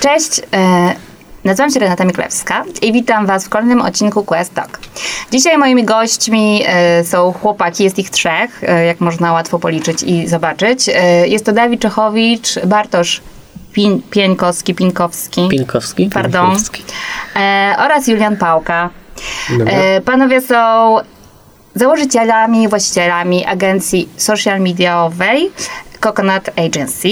Cześć, e, nazywam się Renata Miklewska i witam Was w kolejnym odcinku Quest Talk. Dzisiaj moimi gośćmi e, są chłopaki, jest ich trzech, e, jak można łatwo policzyć i zobaczyć. Jest to Dawid Czechowicz, Bartosz Pin, Pieńkowski, Pinkowski, Pinkowski. pardon, Pinkowski. oraz Julian Pałka. Dobra. Panowie są założycielami, i właścicielami agencji social mediowej Coconut Agency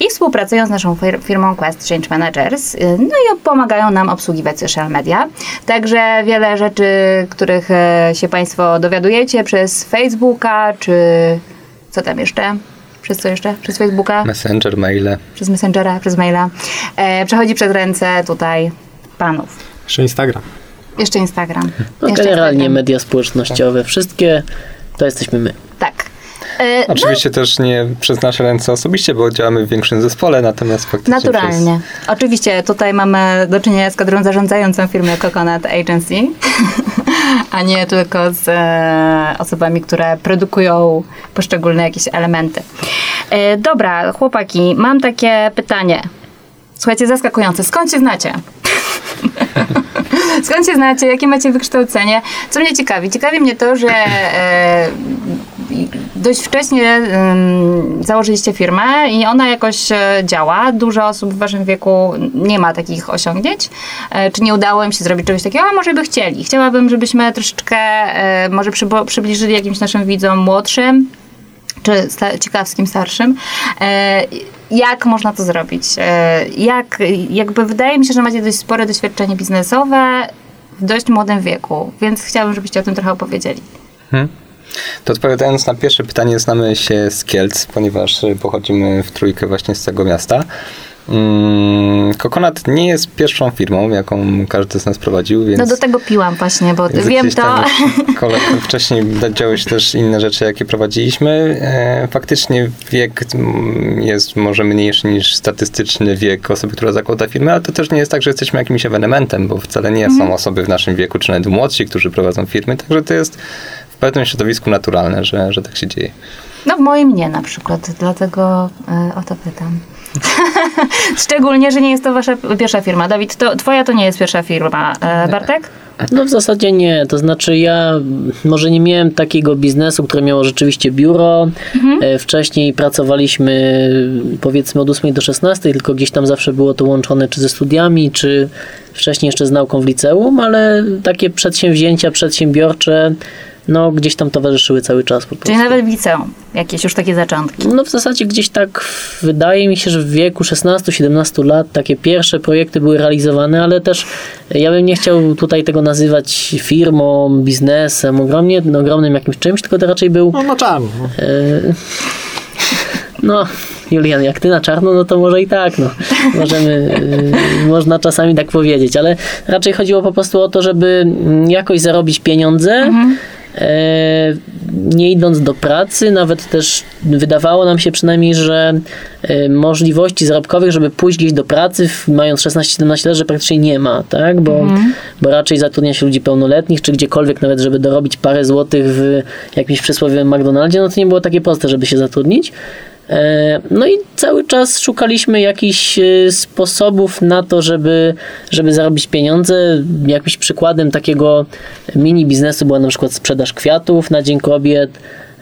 i współpracują z naszą fir- firmą Quest Change Managers. Y, No i pomagają nam obsługiwać social media. Także wiele rzeczy, których e, się Państwo dowiadujecie przez Facebooka, czy co tam jeszcze? Przez co jeszcze? Przez Facebooka? Messenger, maile. Przez Messengera, przez maila. E, przechodzi przez ręce tutaj panów. Jeszcze Instagram. Jeszcze Instagram. No, Jeszcze generalnie Instagram. media społecznościowe, wszystkie to jesteśmy my. Tak. E, Oczywiście też nie przez nasze ręce osobiście, bo działamy w większym zespole, natomiast faktycznie Naturalnie. Oczywiście tutaj mamy do czynienia z kadrą zarządzającą firmy Coconut Agency, a nie tylko z e, osobami, które produkują poszczególne jakieś elementy. E, dobra, chłopaki, mam takie pytanie. Słuchajcie, zaskakujące. Skąd się znacie? Skąd się znacie? Jakie macie wykształcenie? Co mnie ciekawi? Ciekawi mnie to, że e, dość wcześnie założyliście firmę i ona jakoś e, działa. Dużo osób w waszym wieku nie ma takich osiągnięć. E, czy nie udało im się zrobić czegoś takiego? A może by chcieli. Chciałabym, żebyśmy troszeczkę e, może przybliżyli jakimś naszym widzom młodszym, czy sta- ciekawskim starszym, e, jak można to zrobić? E, jak, jakby wydaje mi się, że macie dość spore doświadczenie biznesowe w dość młodym wieku, więc chciałabym, żebyście o tym trochę opowiedzieli. Hmm. To odpowiadając na pierwsze pytanie, znamy się z Kielc, ponieważ y, pochodzimy w trójkę właśnie z tego miasta. Mm, Coconut nie jest pierwszą firmą, jaką każdy z nas prowadził, więc... No do tego piłam właśnie, bo wiem to. wcześniej działy się też inne rzeczy, jakie prowadziliśmy. E, faktycznie wiek mm, jest może mniejszy niż statystyczny wiek osoby, która zakłada firmę, ale to też nie jest tak, że jesteśmy jakimś ewenementem, bo wcale nie Mhm. są osoby w naszym wieku, czy nawet młodsi, którzy prowadzą firmy, także to jest pewnym środowisku naturalne, że, że tak się dzieje. No w moim nie na przykład, dlatego e, o to pytam. Szczególnie, że nie jest to wasza pierwsza firma. Dawid, to twoja to nie jest pierwsza firma. E, Bartek? No w zasadzie nie, to znaczy ja może nie miałem takiego biznesu, które miało rzeczywiście biuro. E, Wcześniej pracowaliśmy powiedzmy od 8 do 16, tylko gdzieś tam zawsze było to łączone czy ze studiami, czy wcześniej jeszcze z nauką w liceum, ale takie przedsięwzięcia przedsiębiorcze no gdzieś tam towarzyszyły cały czas po prostu. Czyli nawet w liceum. Jakieś już takie zaczątki. No w zasadzie gdzieś tak wydaje mi się, że w wieku 16-17 lat takie pierwsze projekty były realizowane, ale też ja bym nie chciał tutaj tego nazywać firmą, biznesem, ogromnie, no, ogromnym jakimś czymś, tylko to raczej był No, no czarno. e, no Julian, jak ty na czarno, no to może i tak, no. Możemy, e, można czasami tak powiedzieć, ale raczej chodziło po prostu o to, żeby jakoś zarobić pieniądze, e, nie idąc do pracy, nawet też wydawało nam się przynajmniej, że e, możliwości zarobkowych, żeby pójść gdzieś do pracy, mając 16-17 lat, że praktycznie nie ma, tak? Bo, bo raczej zatrudnia się ludzi pełnoletnich, czy gdziekolwiek nawet, żeby dorobić parę złotych w jakimś przysłowiowym McDonaldzie, no to nie było takie proste, żeby się zatrudnić. E, No i cały czas szukaliśmy jakichś e, sposobów na to, żeby, żeby zarobić pieniądze. Jakimś przykładem takiego mini biznesu była na przykład sprzedaż kwiatów na Dzień Kobiet.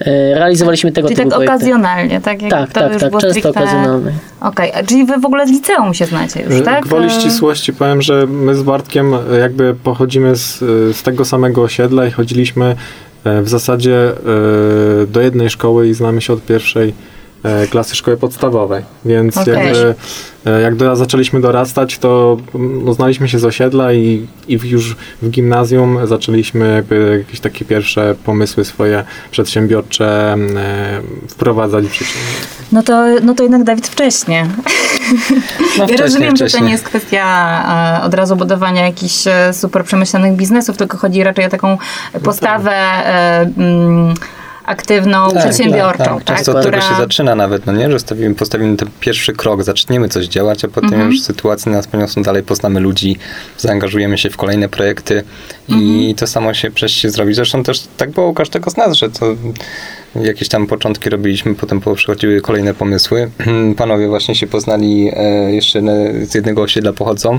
E, Realizowaliśmy tego Czyli typu tak projekty. okazjonalnie, tak? Jak Tak, to tak, już tak, było często stricte- okazjonalnie. Okej, a czyli wy w ogóle z liceum się znacie już, tak? Gwoli ścisłości powiem, że my z Bartkiem jakby pochodzimy z, z tego samego osiedla i chodziliśmy w zasadzie do jednej szkoły i znamy się od pierwszej klasy szkoły podstawowej. Więc Okej. jakby e, jak do, zaczęliśmy dorastać, to mm, uznaliśmy się z osiedla i, i już w gimnazjum zaczęliśmy jakby jakieś takie pierwsze pomysły swoje przedsiębiorcze mm, e, wprowadzać w życie. No to, no to jednak Dawid wcześnie. No, ja wcześniej, rozumiem, że to wcześniej. nie jest kwestia e, od razu budowania jakichś e, super przemyślanych biznesów, tylko chodzi raczej o taką postawę e, mm, aktywną, Tak, przedsiębiorczą, tak, Często od która... tego się zaczyna nawet, no nie? Że stawimy, postawimy ten pierwszy krok, zaczniemy coś działać, a potem Mhm. już sytuacje nas poniosą dalej, poznamy ludzi, zaangażujemy się w kolejne projekty Mhm. i to samo się przecież zrobi. Zresztą też tak było u każdego z nas, że to jakieś tam początki robiliśmy, potem przychodziły kolejne pomysły. Panowie właśnie się poznali, e, jeszcze z jednego osiedla pochodzą.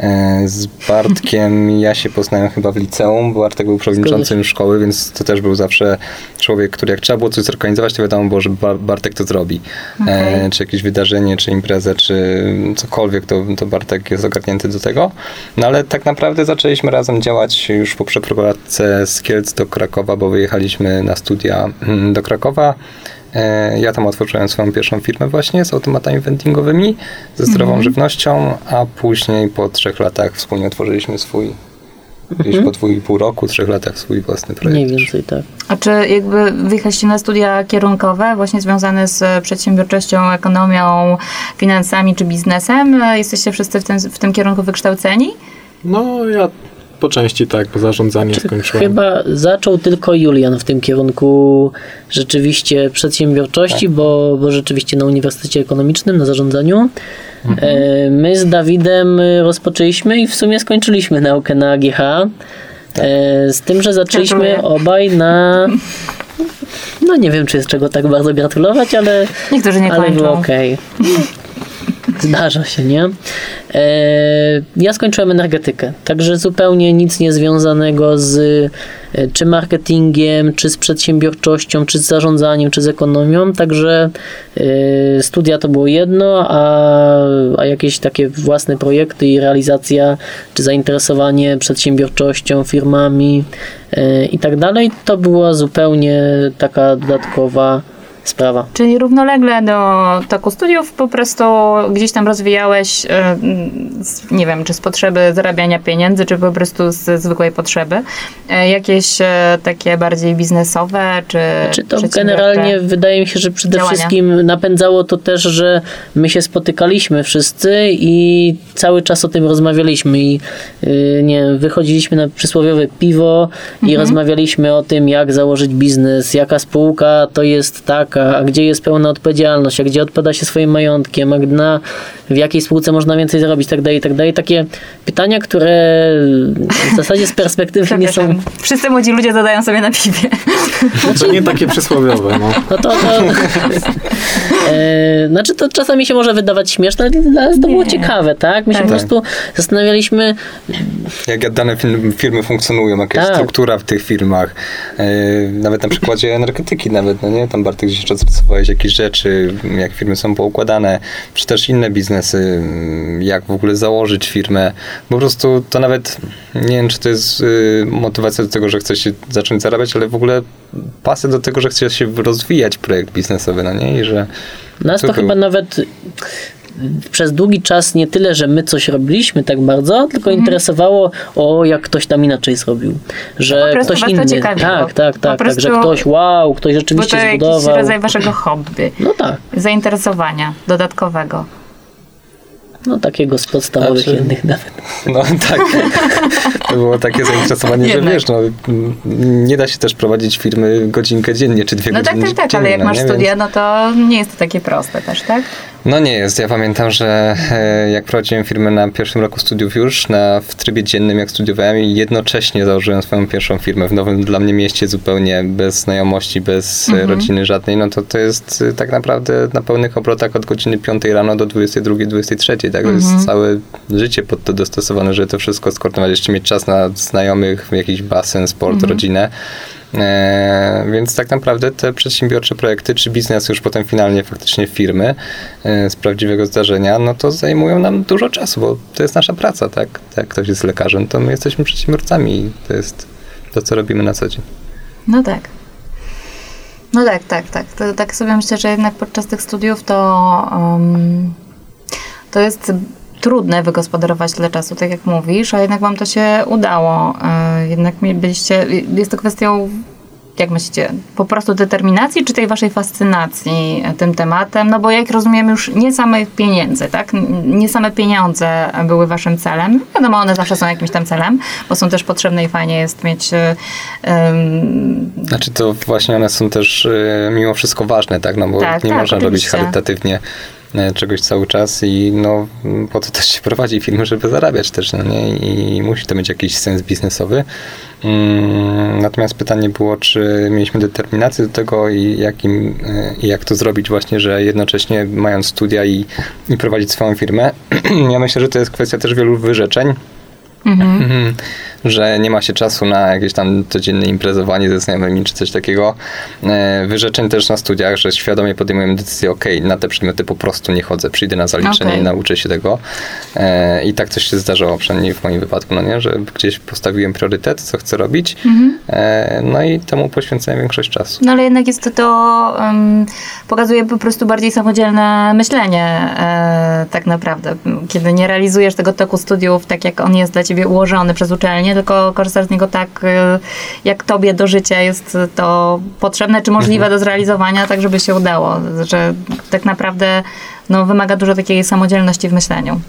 E, z Bartkiem ja się poznałem chyba w liceum, bo Bartek był przewodniczącym szkoły, więc to też był zawsze człowiek, który jak trzeba było coś zorganizować, to wiadomo było, że Bartek to zrobi. Okay. Czy jakieś wydarzenie, czy imprezę, czy cokolwiek, to, to Bartek jest ogarnięty do tego. No ale tak naprawdę zaczęliśmy razem działać już po przeprowadzce z Kielc do Krakowa, bo wyjechaliśmy na studia mm, do Krakowa. E, ja tam otworzyłem swoją pierwszą firmę właśnie z automatami vendingowymi, ze zdrową mhm. żywnością, a później po trzech latach wspólnie otworzyliśmy swój Gdzieś mhm. po dwóch i pół roku, trzech latach swój własny projekt. Mniej więcej, tak. A czy jakby wyjechaliście na studia kierunkowe, właśnie związane z przedsiębiorczością, ekonomią, finansami czy biznesem? Jesteście wszyscy w tym, w tym kierunku wykształceni? No, ja po części tak, po zarządzanie skończyłem. Chyba zaczął tylko Julian w tym kierunku rzeczywiście przedsiębiorczości, tak. bo, bo rzeczywiście na Uniwersytecie Ekonomicznym, na zarządzaniu. Mhm. E, my z Dawidem rozpoczęliśmy i w sumie skończyliśmy naukę na AGH. Tak. E, z tym, że zaczęliśmy Gratuluję. obaj na. No nie wiem, czy jest czego tak bardzo gratulować, ale. Niektórzy nie ale kończą. było okej. Okay. Zdarza się, nie? E, ja skończyłem energetykę, także zupełnie nic niezwiązanego z e, czy marketingiem, czy z przedsiębiorczością, czy z zarządzaniem, czy z ekonomią, także e, studia to było jedno, a, a jakieś takie własne projekty i realizacja, czy zainteresowanie przedsiębiorczością, firmami i tak dalej, to była zupełnie taka dodatkowa sprawa. Czyli równolegle do toku studiów po prostu gdzieś tam rozwijałeś, e, nie wiem, czy z potrzeby zarabiania pieniędzy, czy po prostu z zwykłej potrzeby, e, jakieś e, takie bardziej biznesowe, czy Czy to generalnie wydaje mi się, że przede działania. wszystkim napędzało to też, że my się spotykaliśmy wszyscy i cały czas o tym rozmawialiśmy i y, nie wychodziliśmy na przysłowiowe piwo i mhm. rozmawialiśmy o tym, jak założyć biznes, jaka spółka to jest taka, a gdzie jest pełna odpowiedzialność, a gdzie odpada się swoim majątkiem, a na, w jakiej spółce można więcej zarobić, tak dalej, tak dalej. Takie pytania, które w zasadzie z perspektywy nie są... Wszyscy młodzi ludzie zadają sobie na piwie. To nie takie przysłowiowe, no. No to... to e, znaczy to czasami się może wydawać śmieszne, ale dla nas to było ciekawe, tak? My tak. się po prostu zastanawialiśmy... Jak dane firmy funkcjonują, jaka jest tak. struktura w tych firmach. E, nawet na przykładzie energetyki nawet, no nie? Tam Bartek gdzieś rozpracowałeś jakieś rzeczy, jak firmy są poukładane, czy też inne biznesy, jak w ogóle założyć firmę. Po prostu to nawet, nie wiem, czy to jest y, motywacja do tego, że chce się zacząć zarabiać, ale w ogóle pasy do tego, że chce się rozwijać projekt biznesowy, no nie? I że nas to, to chyba nawet przez długi czas nie tyle, że my coś robiliśmy tak bardzo, tylko mhm. interesowało, o jak ktoś tam inaczej zrobił. Że no ktoś inny. Tak, tak, tak, tak, tak, że ktoś wow, ktoś rzeczywiście bo to zbudował. jakiś rodzaj waszego hobby. No tak. Zainteresowania dodatkowego. No takiego z podstawowych znaczy, jednych nawet. No tak. To było takie zainteresowanie, że wiesz, no, nie da się też prowadzić firmy godzinkę dziennie, czy dwie no godziny No tak, tak, tak, ale jak masz nie? studia, no to nie jest to takie proste też, tak? No nie jest. Ja pamiętam, że e, jak prowadziłem firmę na pierwszym roku studiów już, na, w trybie dziennym jak studiowałem i jednocześnie założyłem swoją pierwszą firmę w nowym dla mnie mieście zupełnie bez znajomości, bez e, mhm. rodziny żadnej, no to to jest e, tak naprawdę na pełnych obrotach od godziny 5 rano do 22, 23, tak? Mhm. To jest całe życie pod to dostosowane, żeby to wszystko skoordynować, jeszcze mieć czas na znajomych, jakiś basen, sport, mhm. rodzinę. E, więc tak naprawdę te przedsiębiorcze projekty, czy biznes już potem finalnie faktycznie firmy e, z prawdziwego zdarzenia, no to zajmują nam dużo czasu, bo to jest nasza praca, tak? Jak ktoś jest lekarzem, to my jesteśmy przedsiębiorcami i to jest to, co robimy na co dzień. No tak. No tak, tak, tak. To, tak sobie myślę, że jednak podczas tych studiów to um, to jest trudne wygospodarować tyle czasu, tak jak mówisz, a jednak wam to się udało. E, jednak byliście, jest to kwestią jak myślicie, po prostu determinacji, czy tej waszej fascynacji tym tematem? No bo jak rozumiem, już nie same pieniędzy, tak? Nie same pieniądze były waszym celem. Wiadomo, one zawsze są jakimś tam celem, bo są też potrzebne i fajnie jest mieć... Um... Znaczy to właśnie one są też mimo wszystko ważne, tak? No bo tak, nie tak, można oczywiście. robić charytatywnie e, czegoś cały czas i no po to też się prowadzi firmy, żeby zarabiać też, no nie? I musi to mieć jakiś sens biznesowy. Mm, natomiast pytanie było, czy mieliśmy determinację do tego i, jakim, e, i jak to zrobić właśnie, że jednocześnie mając studia i, i prowadzić swoją firmę. ja myślę, że to jest kwestia też wielu wyrzeczeń. Mhm. że nie ma się czasu na jakieś tam codzienne imprezowanie ze znajomymi czy coś takiego. E, wyrzeczeń też na studiach, że świadomie podejmujemy decyzję, ok, na te przedmioty po prostu nie chodzę, przyjdę na zaliczenie okay. i nauczę się tego. E, I tak coś się zdarzało, przynajmniej w moim wypadku, no nie, że gdzieś postawiłem priorytet, co chcę robić, mhm. E, no i temu poświęcałem większość czasu. No ale jednak jest to, to um, pokazuje po prostu bardziej samodzielne myślenie tak naprawdę, kiedy nie realizujesz tego toku studiów tak, jak on jest dla ciebie ułożony przez uczelnię, tylko korzystasz z niego tak, y, jak tobie do życia jest to potrzebne, czy możliwe mhm. do zrealizowania, tak żeby się udało. Że tak naprawdę no, wymaga dużo takiej samodzielności w myśleniu.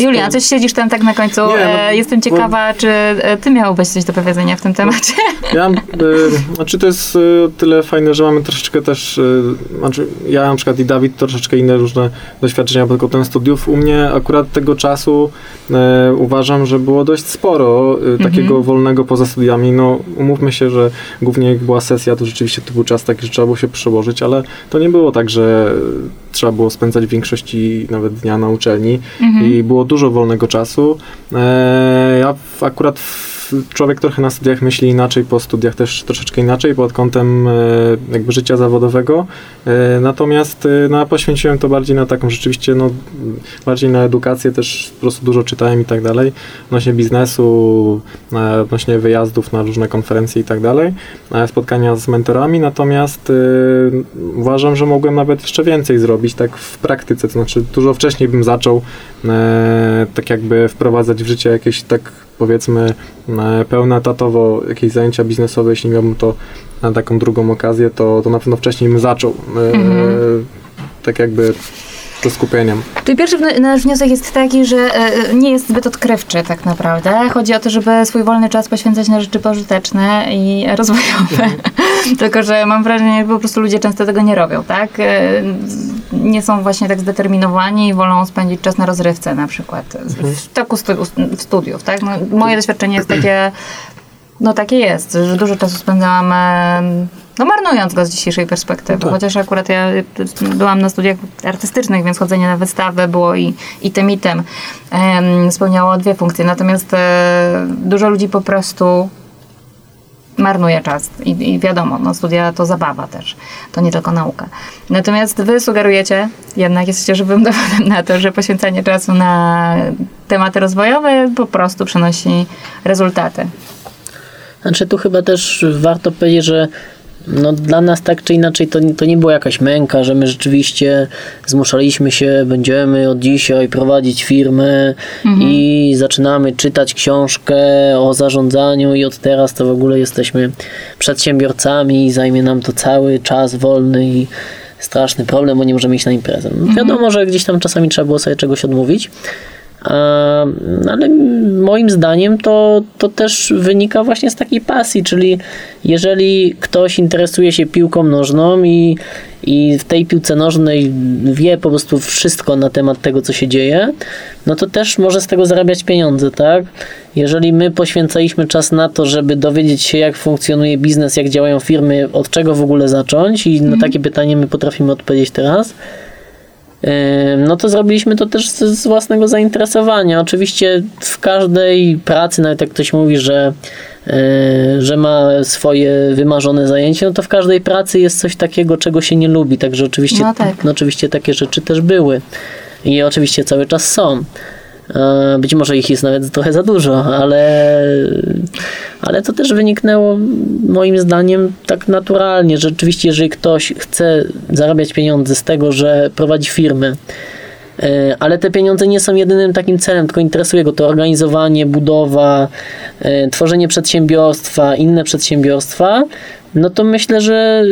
Julia, coś siedzisz tam tak na końcu. Nie, no, e, Jestem ciekawa, bo... czy e, ty miałbyś coś do powiedzenia w tym temacie? Ja, e, znaczy to jest tyle fajne, że mamy troszeczkę też, znaczy ja na przykład i Dawid troszeczkę inne różne doświadczenia tylko ten studiów. U mnie akurat tego czasu e, uważam, że było dość sporo e, takiego mhm. wolnego poza studiami. No umówmy się, że głównie jak była sesja, to rzeczywiście to był czas taki, że trzeba było się przełożyć, ale to nie było tak, że trzeba było spędzać większości nawet dnia na uczelni mhm. i było dużo wolnego czasu. E, ja akurat człowiek trochę na studiach myśli inaczej, po studiach też troszeczkę inaczej pod kątem e, jakby życia zawodowego. E, natomiast no, poświęciłem to bardziej na taką rzeczywiście, no, bardziej na edukację, też po prostu dużo czytałem i tak dalej, odnośnie biznesu, odnośnie wyjazdów na różne konferencje i tak dalej, spotkania z mentorami, natomiast uważam, że mogłem nawet jeszcze więcej zrobić tak w praktyce, to znaczy dużo wcześniej bym zaczął tak jakby wprowadzać w życie jakieś tak powiedzmy e, pełnoetatowo jakieś zajęcia biznesowe, jeśli miałbym to na taką drugą okazję, to, to na pewno wcześniej bym zaczął. E, mhm. Tak jakby ze skupieniem. Czyli pierwszy nasz wniosek jest taki, że e, nie jest zbyt odkrywczy tak naprawdę. Chodzi o to, żeby swój wolny czas poświęcać na rzeczy pożyteczne i rozwojowe. Tylko, że mam wrażenie, że po prostu ludzie często tego nie robią, tak? Nie są właśnie tak zdeterminowani i wolą spędzić czas na rozrywce na przykład. W toku studiów, tak? No, moje doświadczenie jest takie, no takie jest, że dużo czasu spędzałam no marnując go z dzisiejszej perspektywy, no tak. chociaż akurat ja byłam na studiach artystycznych, więc chodzenie na wystawę było i, i tym i tym um, spełniało dwie funkcje, natomiast e, dużo ludzi po prostu marnuje czas I, i, wiadomo, no studia to zabawa też, to nie tylko nauka. Natomiast wy sugerujecie, jednak jesteście żywym dowodem na to, że poświęcanie czasu na tematy rozwojowe po prostu przynosi rezultaty. Znaczy tu chyba też warto powiedzieć, że no dla nas tak czy inaczej to, to nie była jakaś męka, że my rzeczywiście zmuszaliśmy się, będziemy od dzisiaj prowadzić firmę mhm. i zaczynamy czytać książkę o zarządzaniu i od teraz to w ogóle jesteśmy przedsiębiorcami i zajmie nam to cały czas wolny i straszny problem, bo nie możemy iść na imprezę. Mhm. Wiadomo, że gdzieś tam czasami trzeba było sobie czegoś odmówić, ale moim zdaniem to, to też wynika właśnie z takiej pasji, czyli jeżeli ktoś interesuje się piłką nożną i, i w tej piłce nożnej wie po prostu wszystko na temat tego, co się dzieje, no to też może z tego zarabiać pieniądze, tak? Jeżeli my poświęcaliśmy czas na to, żeby dowiedzieć się, jak funkcjonuje biznes, jak działają firmy, od czego w ogóle zacząć i na mhm. takie pytanie my potrafimy odpowiedzieć teraz, no to zrobiliśmy to też z własnego zainteresowania. Oczywiście w każdej pracy, nawet jak ktoś mówi, że, e, że ma swoje wymarzone zajęcie, no to w każdej pracy jest coś takiego, czego się nie lubi. Także oczywiście, no tak. no oczywiście takie rzeczy też były. I oczywiście cały czas są. E, być może ich jest nawet trochę za dużo, ale, ale to też wyniknęło moim zdaniem tak naturalnie, że rzeczywiście jeżeli ktoś chce zarabiać pieniądze z tego, że prowadzi firmy, ale te pieniądze nie są jedynym takim celem, tylko interesuje go to organizowanie, budowa, e, tworzenie przedsiębiorstwa, inne przedsiębiorstwa, no to myślę, że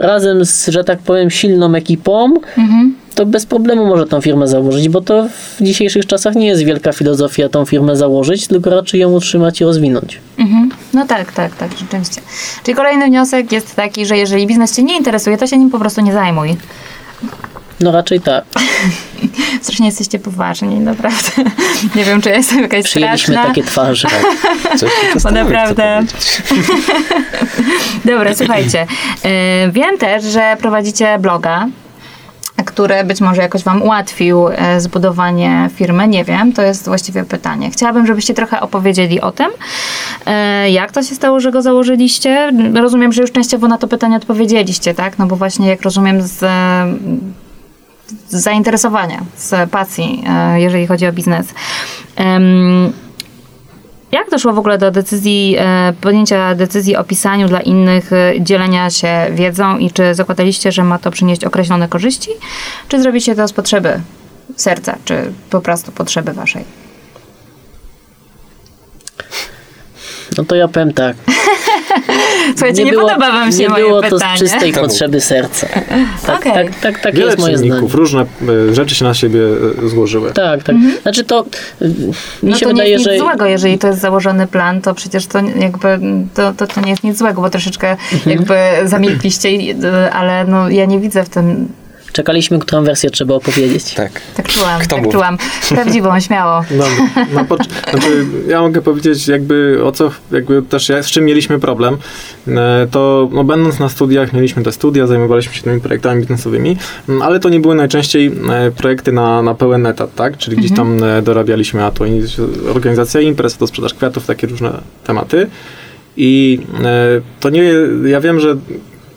razem z, że tak powiem, silną ekipą, mhm to bez problemu może tą firmę założyć, bo to w dzisiejszych czasach nie jest wielka filozofia tą firmę założyć, tylko raczej ją utrzymać i rozwinąć. Mhm. No tak, tak, tak, rzeczywiście. Czyli kolejny wniosek jest taki, że jeżeli biznes Cię nie interesuje, to się nim po prostu nie zajmuj. No raczej tak. Strasznie jesteście poważni, naprawdę. Nie wiem, czy ja jestem jakaś Przyjęliśmy straszna. takie twarze. Coś co naprawdę. Dobra, słuchajcie. y, Wiem też, że prowadzicie bloga, który być może jakoś Wam ułatwił e, zbudowanie firmy. Nie wiem, to jest właściwie pytanie. Chciałabym, żebyście trochę opowiedzieli o tym, e, jak to się stało, że go założyliście. Rozumiem, że już częściowo na to pytanie odpowiedzieliście, tak? No bo właśnie jak rozumiem z, e, z zainteresowania, z pasji, e, jeżeli chodzi o biznes. Jak doszło w ogóle do decyzji, e, podjęcia decyzji o pisaniu dla innych, e, dzielenia się wiedzą i czy zakładaliście, że ma to przynieść określone korzyści, czy zrobicie to z potrzeby serca, czy po prostu potrzeby waszej? No to ja powiem tak. Słuchajcie, nie, podoba wam się nie moje było to z pytanie. czystej mów. potrzeby serca. Tak, Okej. tak, tak, tak Wiele jest moje zdanie. różne e, rzeczy się na siebie e, złożyły. Tak, tak. Znaczy to y, mi no się to nie wydaje, jest że nic złego, jeżeli to jest założony plan, to przecież to jakby, to, to, to nie jest nic złego, bo troszeczkę Mhm. jakby zamilkliście, ale no ja nie widzę w tym, czekaliśmy, którą wersję trzeba opowiedzieć. Tak. tak czułam, Kto tak mówi? czułam. Prawdziwą, śmiało. No, na pocz- znaczy, ja mogę powiedzieć jakby o co, jakby też ja, z czym mieliśmy problem, e, to no, będąc na studiach, mieliśmy te studia, zajmowaliśmy się tymi projektami biznesowymi, m, ale to nie były najczęściej e, projekty na, na pełen etat, tak? Czyli gdzieś tam e, dorabialiśmy, a to organizacja imprez, to sprzedaż kwiatów, takie różne tematy. I to nie, ja wiem, że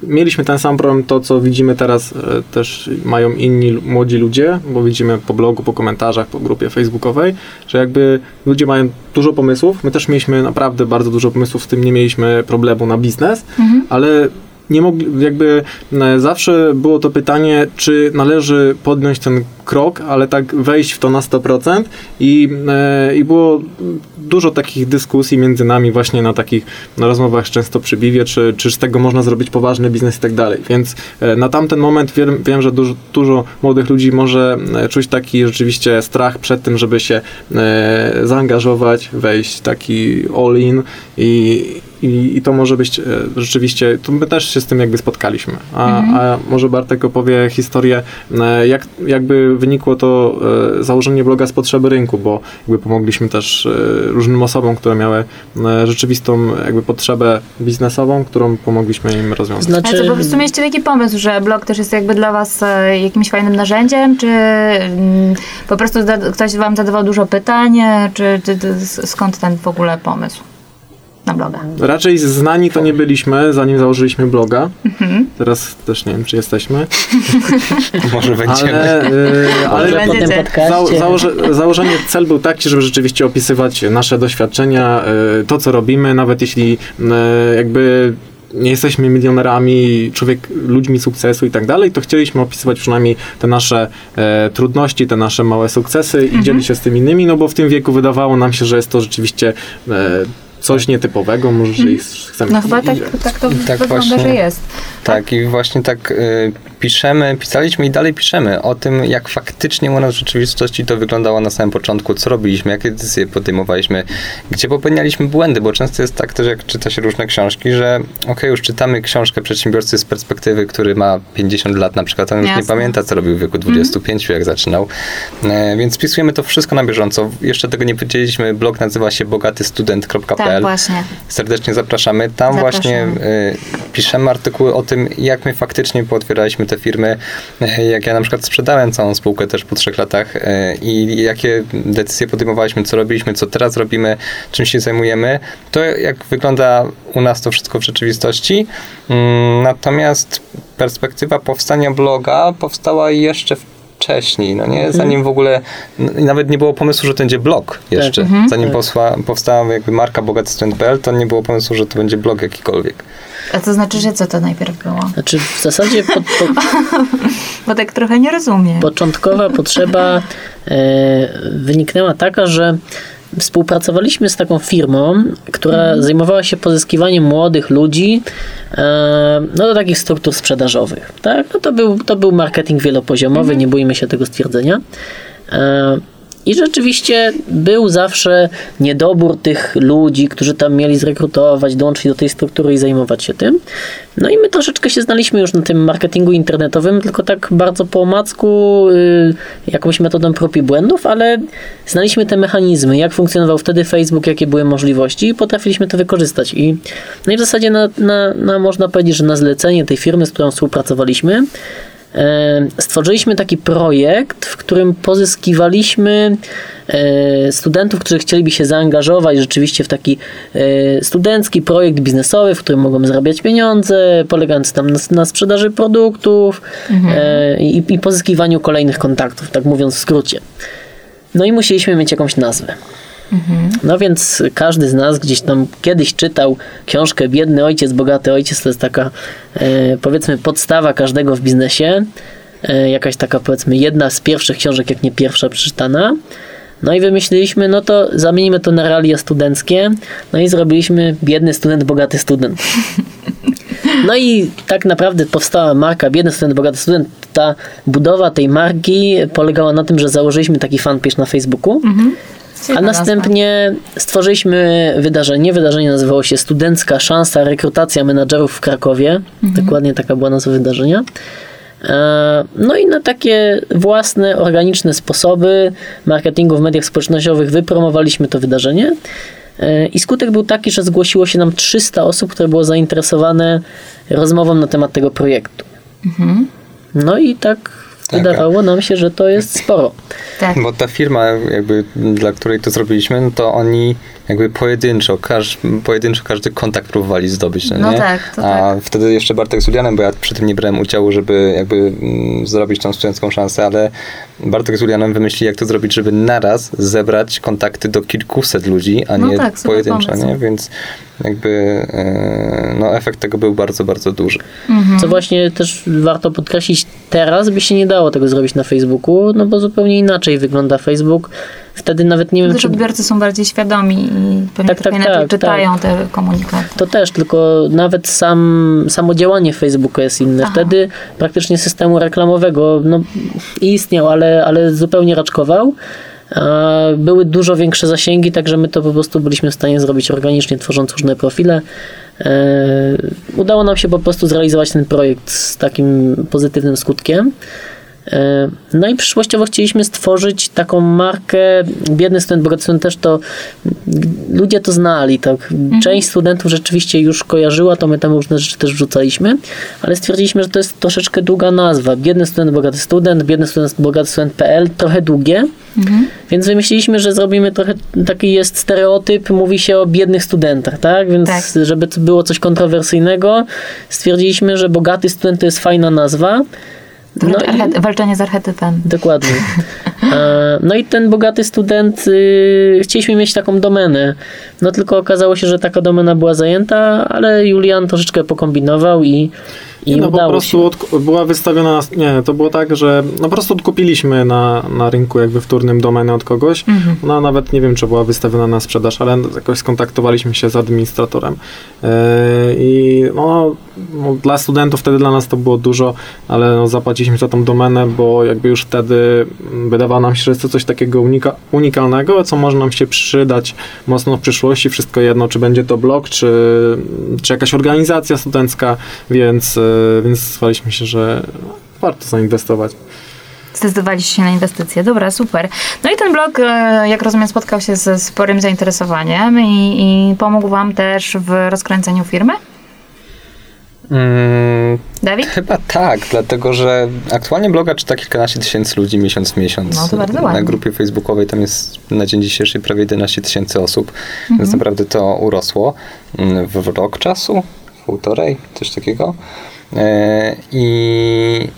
mieliśmy ten sam problem, to co widzimy teraz e, też mają inni młodzi ludzie, bo widzimy po blogu, po komentarzach, po grupie facebookowej, że jakby ludzie mają dużo pomysłów. My też mieliśmy naprawdę bardzo dużo pomysłów, z tym nie mieliśmy problemu na biznes, ale nie mogli, jakby e, zawsze było to pytanie, czy należy podjąć ten krok, ale tak wejść w to na 100% i, e, i było dużo takich dyskusji między nami właśnie na takich rozmowach często przy piwie, czy, czy z tego można zrobić poważny biznes i tak dalej. Więc e, na tamten moment wiem, wiem że dużo, dużo młodych ludzi może czuć taki rzeczywiście strach przed tym, żeby się zaangażować, wejść taki all in i, i, i to może być e, rzeczywiście, to my też się z tym jakby spotkaliśmy. A, a może Bartek opowie historię, e, jak, jakby wynikło to e, założenie bloga z potrzeby rynku, bo jakby pomogliśmy też e, różnym osobom, które miały e, rzeczywistą jakby potrzebę biznesową, którą pomogliśmy im rozwiązać. Ale Znaczy, to po prostu mieliście taki pomysł, że blog też jest jakby dla was e, jakimś fajnym narzędziem, czy mm, po prostu ktoś wam zadawał dużo pytań, czy, czy, skąd ten w ogóle pomysł na bloga? Raczej znani to nie byliśmy, zanim założyliśmy bloga. Teraz też nie wiem, czy jesteśmy. Może będziemy. Ale, e, ale. Za, założe, założenie, cel był taki, żeby rzeczywiście opisywać nasze doświadczenia, e, to co robimy, nawet jeśli e, jakby nie jesteśmy milionerami, człowiek, ludźmi sukcesu i tak dalej, to chcieliśmy opisywać przynajmniej te nasze e, trudności, te nasze małe sukcesy i dzielić się z tym innymi, no bo w tym wieku wydawało nam się, że jest to rzeczywiście e, coś nietypowego, może że ich chcemy No chyba tak, tak to Tak wygląda, właśnie. że jest. Tak, i właśnie tak y, piszemy, pisaliśmy i dalej piszemy o tym, jak faktycznie u nas w rzeczywistości to wyglądało na samym początku, co robiliśmy, jakie decyzje podejmowaliśmy, gdzie popełnialiśmy błędy, bo często jest tak też, jak czyta się różne książki, że okej, już czytamy książkę przedsiębiorcy z perspektywy, który ma 50 lat na przykład, on już nie Jasne. pamięta, co robił w wieku 25, jak zaczynał. E, więc pisujemy to wszystko na bieżąco. Jeszcze tego nie powiedzieliśmy, blog nazywa się bogatystudent.pl Tak, właśnie. serdecznie zapraszamy. Tam właśnie y, piszemy artykuły o tym, jak my faktycznie pootwieraliśmy te firmy, y, jak ja na przykład sprzedałem całą spółkę też po trzech latach y, i jakie decyzje podejmowaliśmy, co robiliśmy, co teraz robimy, czym się zajmujemy. To jak wygląda u nas to wszystko w rzeczywistości. Mm, natomiast perspektywa powstania bloga powstała jeszcze wcześniej, no nie? Zanim w ogóle, nawet nie było pomysłu, że to będzie blog jeszcze. Mhm. Zanim Tak. posła, powstała jakby marka bogatystudent.pl, to nie było pomysłu, że to będzie blog jakikolwiek. A to znaczy, że co to najpierw było? Znaczy w zasadzie po, po, Bo tak trochę nie rozumiem. początkowa potrzeba e, wyniknęła taka, że współpracowaliśmy z taką firmą, która zajmowała się pozyskiwaniem młodych ludzi e, no, do takich struktur sprzedażowych. Tak? No, to, był, to był marketing wielopoziomowy, nie bójmy się tego stwierdzenia. I rzeczywiście był zawsze niedobór tych ludzi, którzy tam mieli zrekrutować, dołączyć do tej struktury i zajmować się tym. No i my troszeczkę się znaliśmy już na tym marketingu internetowym, tylko tak bardzo po omacku, yy, jakąś metodą prób i błędów, ale znaliśmy te mechanizmy, jak funkcjonował wtedy Facebook, jakie były możliwości i potrafiliśmy to wykorzystać. I, no i w zasadzie na, na, na, można powiedzieć, że na zlecenie tej firmy, z którą współpracowaliśmy, stworzyliśmy taki projekt, w którym pozyskiwaliśmy e, studentów, którzy chcieliby się zaangażować rzeczywiście w taki e, studencki projekt biznesowy, w którym mogą zarabiać pieniądze, polegający tam na, na sprzedaży produktów e, i, i pozyskiwaniu kolejnych kontaktów, tak mówiąc w skrócie. No i musieliśmy mieć jakąś nazwę. No więc każdy z nas gdzieś tam kiedyś czytał książkę Biedny ojciec, bogaty ojciec. To jest taka e, powiedzmy podstawa każdego w biznesie. E, jakaś taka powiedzmy jedna z pierwszych książek, jak nie pierwsza przeczytana. No i wymyśliliśmy, no to zamienimy to na realia studenckie. No i zrobiliśmy biedny student, bogaty student. No i tak naprawdę powstała marka Biedny Student, Bogaty Student. Ta budowa tej marki polegała na tym, że założyliśmy taki fanpage na Facebooku. A następnie stworzyliśmy wydarzenie. Wydarzenie nazywało się Studencka Szansa Rekrutacja Menadżerów w Krakowie. Dokładnie taka była nazwa wydarzenia. E, No i na takie własne, organiczne sposoby marketingu w mediach społecznościowych wypromowaliśmy to wydarzenie. E, I skutek był taki, że zgłosiło się nam 300 osób, które było zainteresowane rozmową na temat tego projektu. No i tak, Tak, wydawało nam się, że to jest sporo. Tak. Bo ta firma, jakby, dla której to zrobiliśmy, no to oni jakby pojedynczo, każ, pojedynczo każdy kontakt próbowali zdobyć, no, No nie? tak, to A wtedy jeszcze Bartek z Julianem, bo ja przy tym nie brałem udziału, żeby jakby mm, zrobić tą studencką szansę, ale Bartek z Julianem wymyślili, jak to zrobić, żeby naraz zebrać kontakty do kilkuset ludzi, a No nie tak, pojedynczo, pomysł. nie? Więc jakby e, no, efekt tego był bardzo, bardzo duży. Mhm. Co właśnie też warto podkreślić, teraz by się nie dało tego zrobić na Facebooku, no bo zupełnie inaczej wygląda Facebook. Wtedy nawet nie wiem, Też czy odbiorcy są bardziej świadomi i pewnie Tak, tak, tak, inaczej tak, czytają te komunikaty. to też, tylko nawet sam, samo działanie Facebooka jest inne. Aha. Wtedy praktycznie systemu reklamowego no, istniał, ale, ale zupełnie raczkował. Były dużo większe zasięgi, także my to po prostu byliśmy w stanie zrobić organicznie, tworząc różne profile. E, udało nam się po prostu zrealizować ten projekt z takim pozytywnym skutkiem. E, No i przyszłościowo chcieliśmy stworzyć taką markę, biedny student, bogaty student też to, ludzie to znali, tak. Część studentów rzeczywiście już kojarzyła, to my tam różne rzeczy też wrzucaliśmy, ale stwierdziliśmy, że to jest troszeczkę długa nazwa. Biedny student, bogaty student, biedny student, bogaty student.pl, trochę długie, więc wymyśliliśmy, że zrobimy trochę, taki jest stereotyp, mówi się o biednych studentach, tak? Więc Tak. żeby to było coś kontrowersyjnego, stwierdziliśmy, że bogaty student to jest fajna nazwa. Wręcz No i- archety- walczenie z archetypem. Dokładnie. E, No i ten bogaty student, y, chcieliśmy mieć taką domenę. No tylko okazało się, że taka domena była zajęta, ale Julian troszeczkę pokombinował i, i no po udało prostu się. była wystawiona, nie, to było tak, że no po prostu odkupiliśmy na, na rynku jakby wtórnym domenę od kogoś. Mhm. Ona nawet nie wiem, czy była wystawiona na sprzedaż, ale jakoś skontaktowaliśmy się z administratorem. Yy, I no, no, dla studentów wtedy dla nas to było dużo, ale no, zapłaciliśmy za tą domenę, bo jakby już wtedy wydawało nam się, że jest to coś takiego unika- unikalnego, co może nam się przydać mocno w przyszłości. Wszystko jedno, czy będzie to blog, czy, czy jakaś organizacja studencka, więc, więc stwierdziliśmy się, że warto zainwestować. Zdecydowaliście się na inwestycje. Dobra, super. No i ten blog, e, jak rozumiem, spotkał się ze sporym zainteresowaniem i, i pomógł wam też w rozkręceniu firmy? Mm, Dawid? Chyba tak, dlatego że aktualnie bloga czyta kilkanaście tysięcy ludzi miesiąc w miesiąc. No to bardzo Na ładnie. grupie facebookowej tam jest na dzień dzisiejszy prawie 11 tysięcy osób, Mhm. więc naprawdę to urosło mm, w rok czasu, półtorej, coś takiego. E, I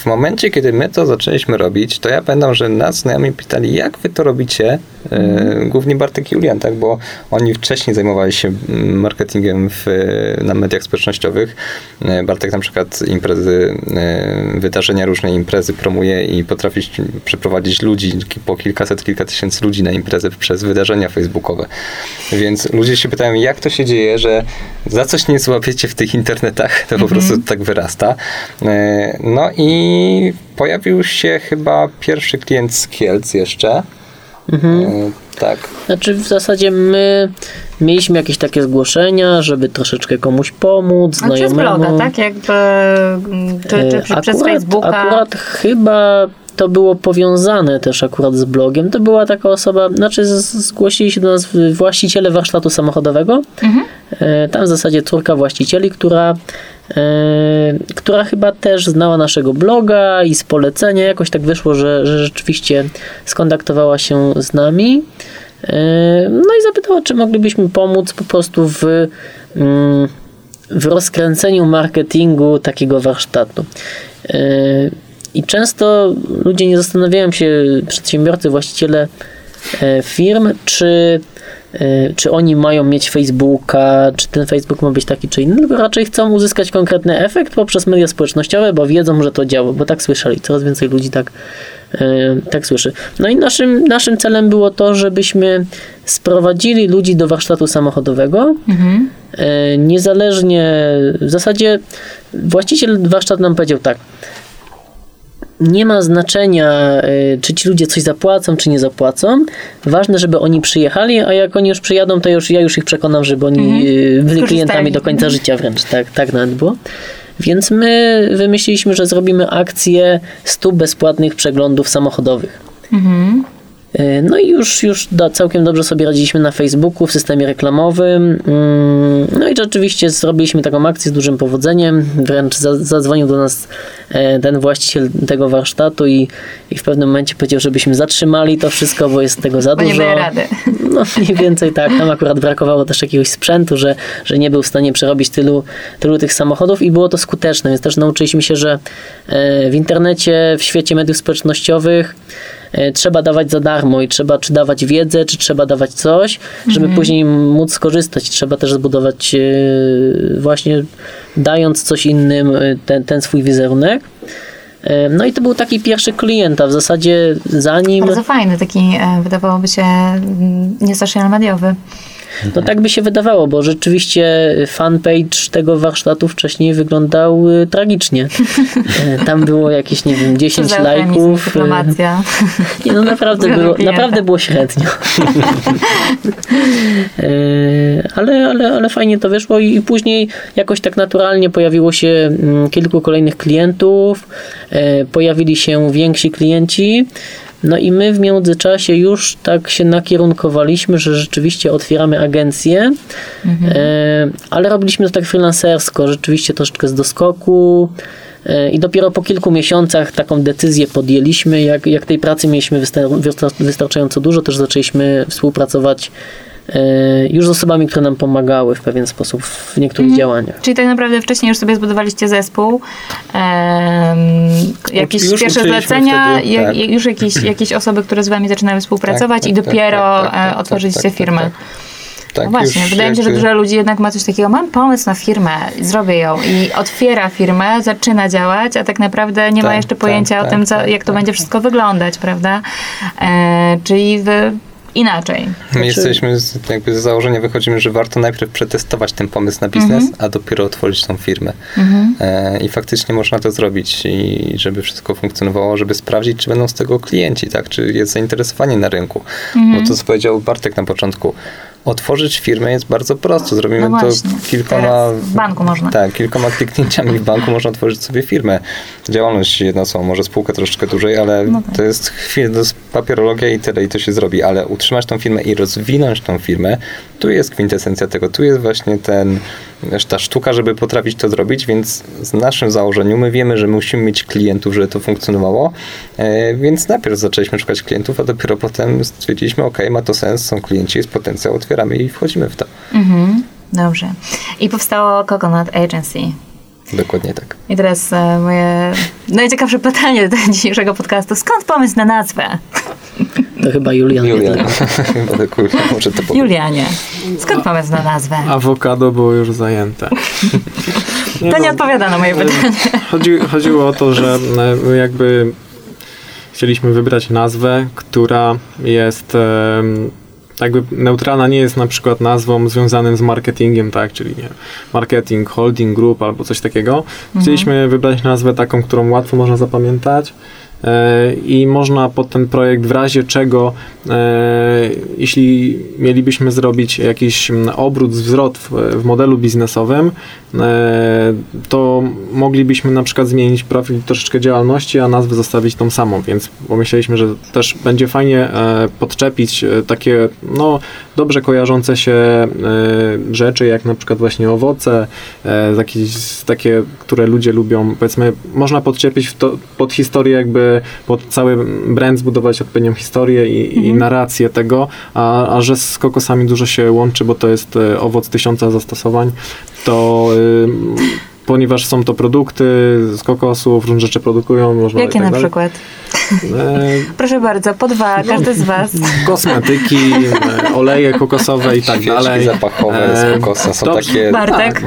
w momencie, kiedy my to zaczęliśmy robić, to ja pamiętam, że nas znajomi pytali, jak wy to robicie, e, głównie Bartek i Julian, tak, bo oni wcześniej zajmowali się mm, marketingiem w, na mediach społecznościowych. E, Bartek na przykład imprezy, e, wydarzenia, różne imprezy promuje i potrafi przeprowadzić ludzi, po kilkaset, kilka tysięcy ludzi na imprezę przez wydarzenia facebookowe. Więc ludzie się pytają, jak to się dzieje, że za coś nie złapiecie w tych internetach, to po prostu tak wyrasta. No i pojawił się chyba pierwszy klient z Kielc jeszcze. Mhm. E, tak. Znaczy w zasadzie my mieliśmy jakieś takie zgłoszenia, żeby troszeczkę komuś pomóc, A przez znajomemu. bloga, tak? Jakby, mm, czy, czy, czy przez Facebooka? Akurat chyba to było powiązane też akurat z blogiem. To była taka osoba, znaczy zgłosili się do nas właściciele warsztatu samochodowego. Mhm. E, Tam w zasadzie córka właścicieli, która, która chyba też znała naszego bloga i z polecenia jakoś tak wyszło, że, że rzeczywiście skontaktowała się z nami. E, No i zapytała, czy moglibyśmy pomóc po prostu w, mm, w rozkręceniu marketingu takiego warsztatu. E, I często ludzie nie zastanawiają się, przedsiębiorcy, właściciele e, firm, czy, czy oni mają mieć Facebooka, czy ten Facebook ma być taki czy inny, tylko raczej chcą uzyskać konkretny efekt poprzez media społecznościowe, bo wiedzą, że to działa, bo tak słyszeli. Coraz więcej ludzi tak, e, tak słyszy. No i naszym, naszym celem było to, żebyśmy sprowadzili ludzi do warsztatu samochodowego, Mhm. E, niezależnie, w zasadzie właściciel warsztatu nam powiedział tak, nie ma znaczenia, e, czy ci ludzie coś zapłacą, czy nie zapłacą. Ważne, żeby oni przyjechali, a jak oni już przyjadą, to już, ja już ich przekonam, żeby oni Mhm. e, byli klientami do końca życia wręcz. Tak, tak nawet było. Więc my wymyśliliśmy, że zrobimy akcję 100 bezpłatnych przeglądów samochodowych. Mhm. E, No i już, już do, całkiem dobrze sobie radziliśmy na Facebooku, w systemie reklamowym. Mm, No i rzeczywiście zrobiliśmy taką akcję z dużym powodzeniem. Wręcz za, zadzwonił do nas e, ten właściciel tego warsztatu i, i w pewnym momencie powiedział, żebyśmy zatrzymali to wszystko, bo jest tego za Bo nie dużo. daje rady. No mniej więcej tak. Tam akurat brakowało też jakiegoś sprzętu, że, że nie był w stanie przerobić tylu, tylu tych samochodów i było to skuteczne, więc też nauczyliśmy się, że e, w internecie, w świecie mediów społecznościowych trzeba dawać za darmo i trzeba czy dawać wiedzę, czy trzeba dawać coś, żeby później móc skorzystać. Trzeba też zbudować e, właśnie dając coś innym e, ten, ten swój wizerunek. E, No i to był taki pierwszy klient, a w zasadzie zanim... Bardzo fajny, taki e, wydawałoby się mm, nie social mediowy. No tak by się wydawało, bo rzeczywiście fanpage tego warsztatu wcześniej wyglądał y, tragicznie. E, Tam było jakieś, nie wiem, 10 Cóż za eufemizm, lajków. y, Dyplomacja. Nie, no naprawdę było, naprawdę było średnio. E, ale, ale, ale fajnie to wyszło i i później jakoś tak naturalnie pojawiło się mm, kilku kolejnych klientów, e, pojawili się więksi klienci. No i my w międzyczasie już tak się nakierunkowaliśmy, że rzeczywiście otwieramy agencję, e, ale robiliśmy to tak freelancersko, rzeczywiście troszeczkę z doskoku. E, I dopiero po kilku miesiącach taką decyzję podjęliśmy. Jak, jak tej pracy mieliśmy wystar- wystar- wystarczająco dużo, też zaczęliśmy współpracować już z osobami, które nam pomagały w pewien sposób w niektórych działaniach. Czyli tak naprawdę wcześniej już sobie zbudowaliście zespół, jakieś Już pierwsze zlecenia, wtedy, tak. je- już jakieś, jakieś osoby, które z wami zaczynały współpracować Tak, i tak, tak, dopiero tak, tak, tak, e, otworzyliście tak, tak, firmę. tak. Tak, no właśnie, wydaje mi się, że dużo ludzi jednak ma coś takiego, mam pomysł na firmę, zrobię ją i otwiera firmę, zaczyna działać, a tak naprawdę nie ma Tak, jeszcze tak, pojęcia o tak, tym, co, tak, jak to tak. będzie wszystko wyglądać, prawda? E, czyli wy inaczej. My jesteśmy z, jakby z założenia wychodzimy, że warto najpierw przetestować ten pomysł na biznes, a dopiero otworzyć tą firmę. E, I faktycznie można to zrobić i żeby wszystko funkcjonowało, żeby sprawdzić, czy będą z tego klienci, tak? Czy jest zainteresowanie na rynku. Bo to, co powiedział Bartek na początku, otworzyć firmę jest bardzo prosto. Zrobimy No to kilkoma... teraz w banku można. Tak, kilkoma kliknięciami w banku można otworzyć sobie firmę. Działalność jedno są, może spółkę troszeczkę dłużej, ale No tak. to jest chwilę, to jest papierologia i tyle, i to się zrobi, ale utrzymać tą firmę i rozwinąć tą firmę, tu jest kwintesencja tego, tu jest właśnie ten, ta sztuka, żeby potrafić to zrobić, więc z naszym założeniu my wiemy, że musimy mieć klientów, żeby to funkcjonowało, e, więc najpierw zaczęliśmy szukać klientów, a dopiero potem stwierdziliśmy, ok, ma to sens, są klienci, jest potencjał, otwieramy i wchodzimy w to. Mhm, dobrze. I powstało Coconut Agency. Dokładnie tak. I teraz e, moje najciekawsze pytanie do dzisiejszego podcastu. Skąd pomysł na nazwę? To chyba Julian. nie Julian, tylko. chyba dokładnie, może to powiem. Julianie, skąd pomysł na nazwę? Awokado było już zajęte. To nie odpowiada na moje pytanie. Chodzi, chodziło o to, że e, my jakby chcieliśmy wybrać nazwę, która jest em, jakby neutralna nie jest na przykład nazwą związanym z marketingiem, tak, czyli nie, marketing, holding group albo coś takiego. Chcieliśmy wybrać nazwę taką, którą łatwo można zapamiętać i można pod ten projekt w razie czego, e, jeśli mielibyśmy zrobić jakiś mm, obrót, zwrot w, modelu biznesowym, e, to moglibyśmy na przykład zmienić profil troszeczkę działalności, a nazwę zostawić tą samą, więc pomyśleliśmy, że też będzie fajnie e, podczepić e, takie no, dobrze kojarzące się e, rzeczy, jak na przykład właśnie owoce, e, jakieś takie, które ludzie lubią, powiedzmy, można podczepić to, pod historię jakby, pod cały brand zbudować odpowiednią historię i, i narrację tego, a, a że z kokosami dużo się łączy, bo to jest e, owoc tysiąca zastosowań, to ym, ponieważ są to produkty z kokosów, różne rzeczy produkują, można Jakie tak na dalej. przykład? E, Proszę bardzo, po dwa, każdy z was. kosmetyki, e, oleje kokosowe i tak Świeczki dalej. zapachowe z E, kokosa są dobrze. takie Bartek,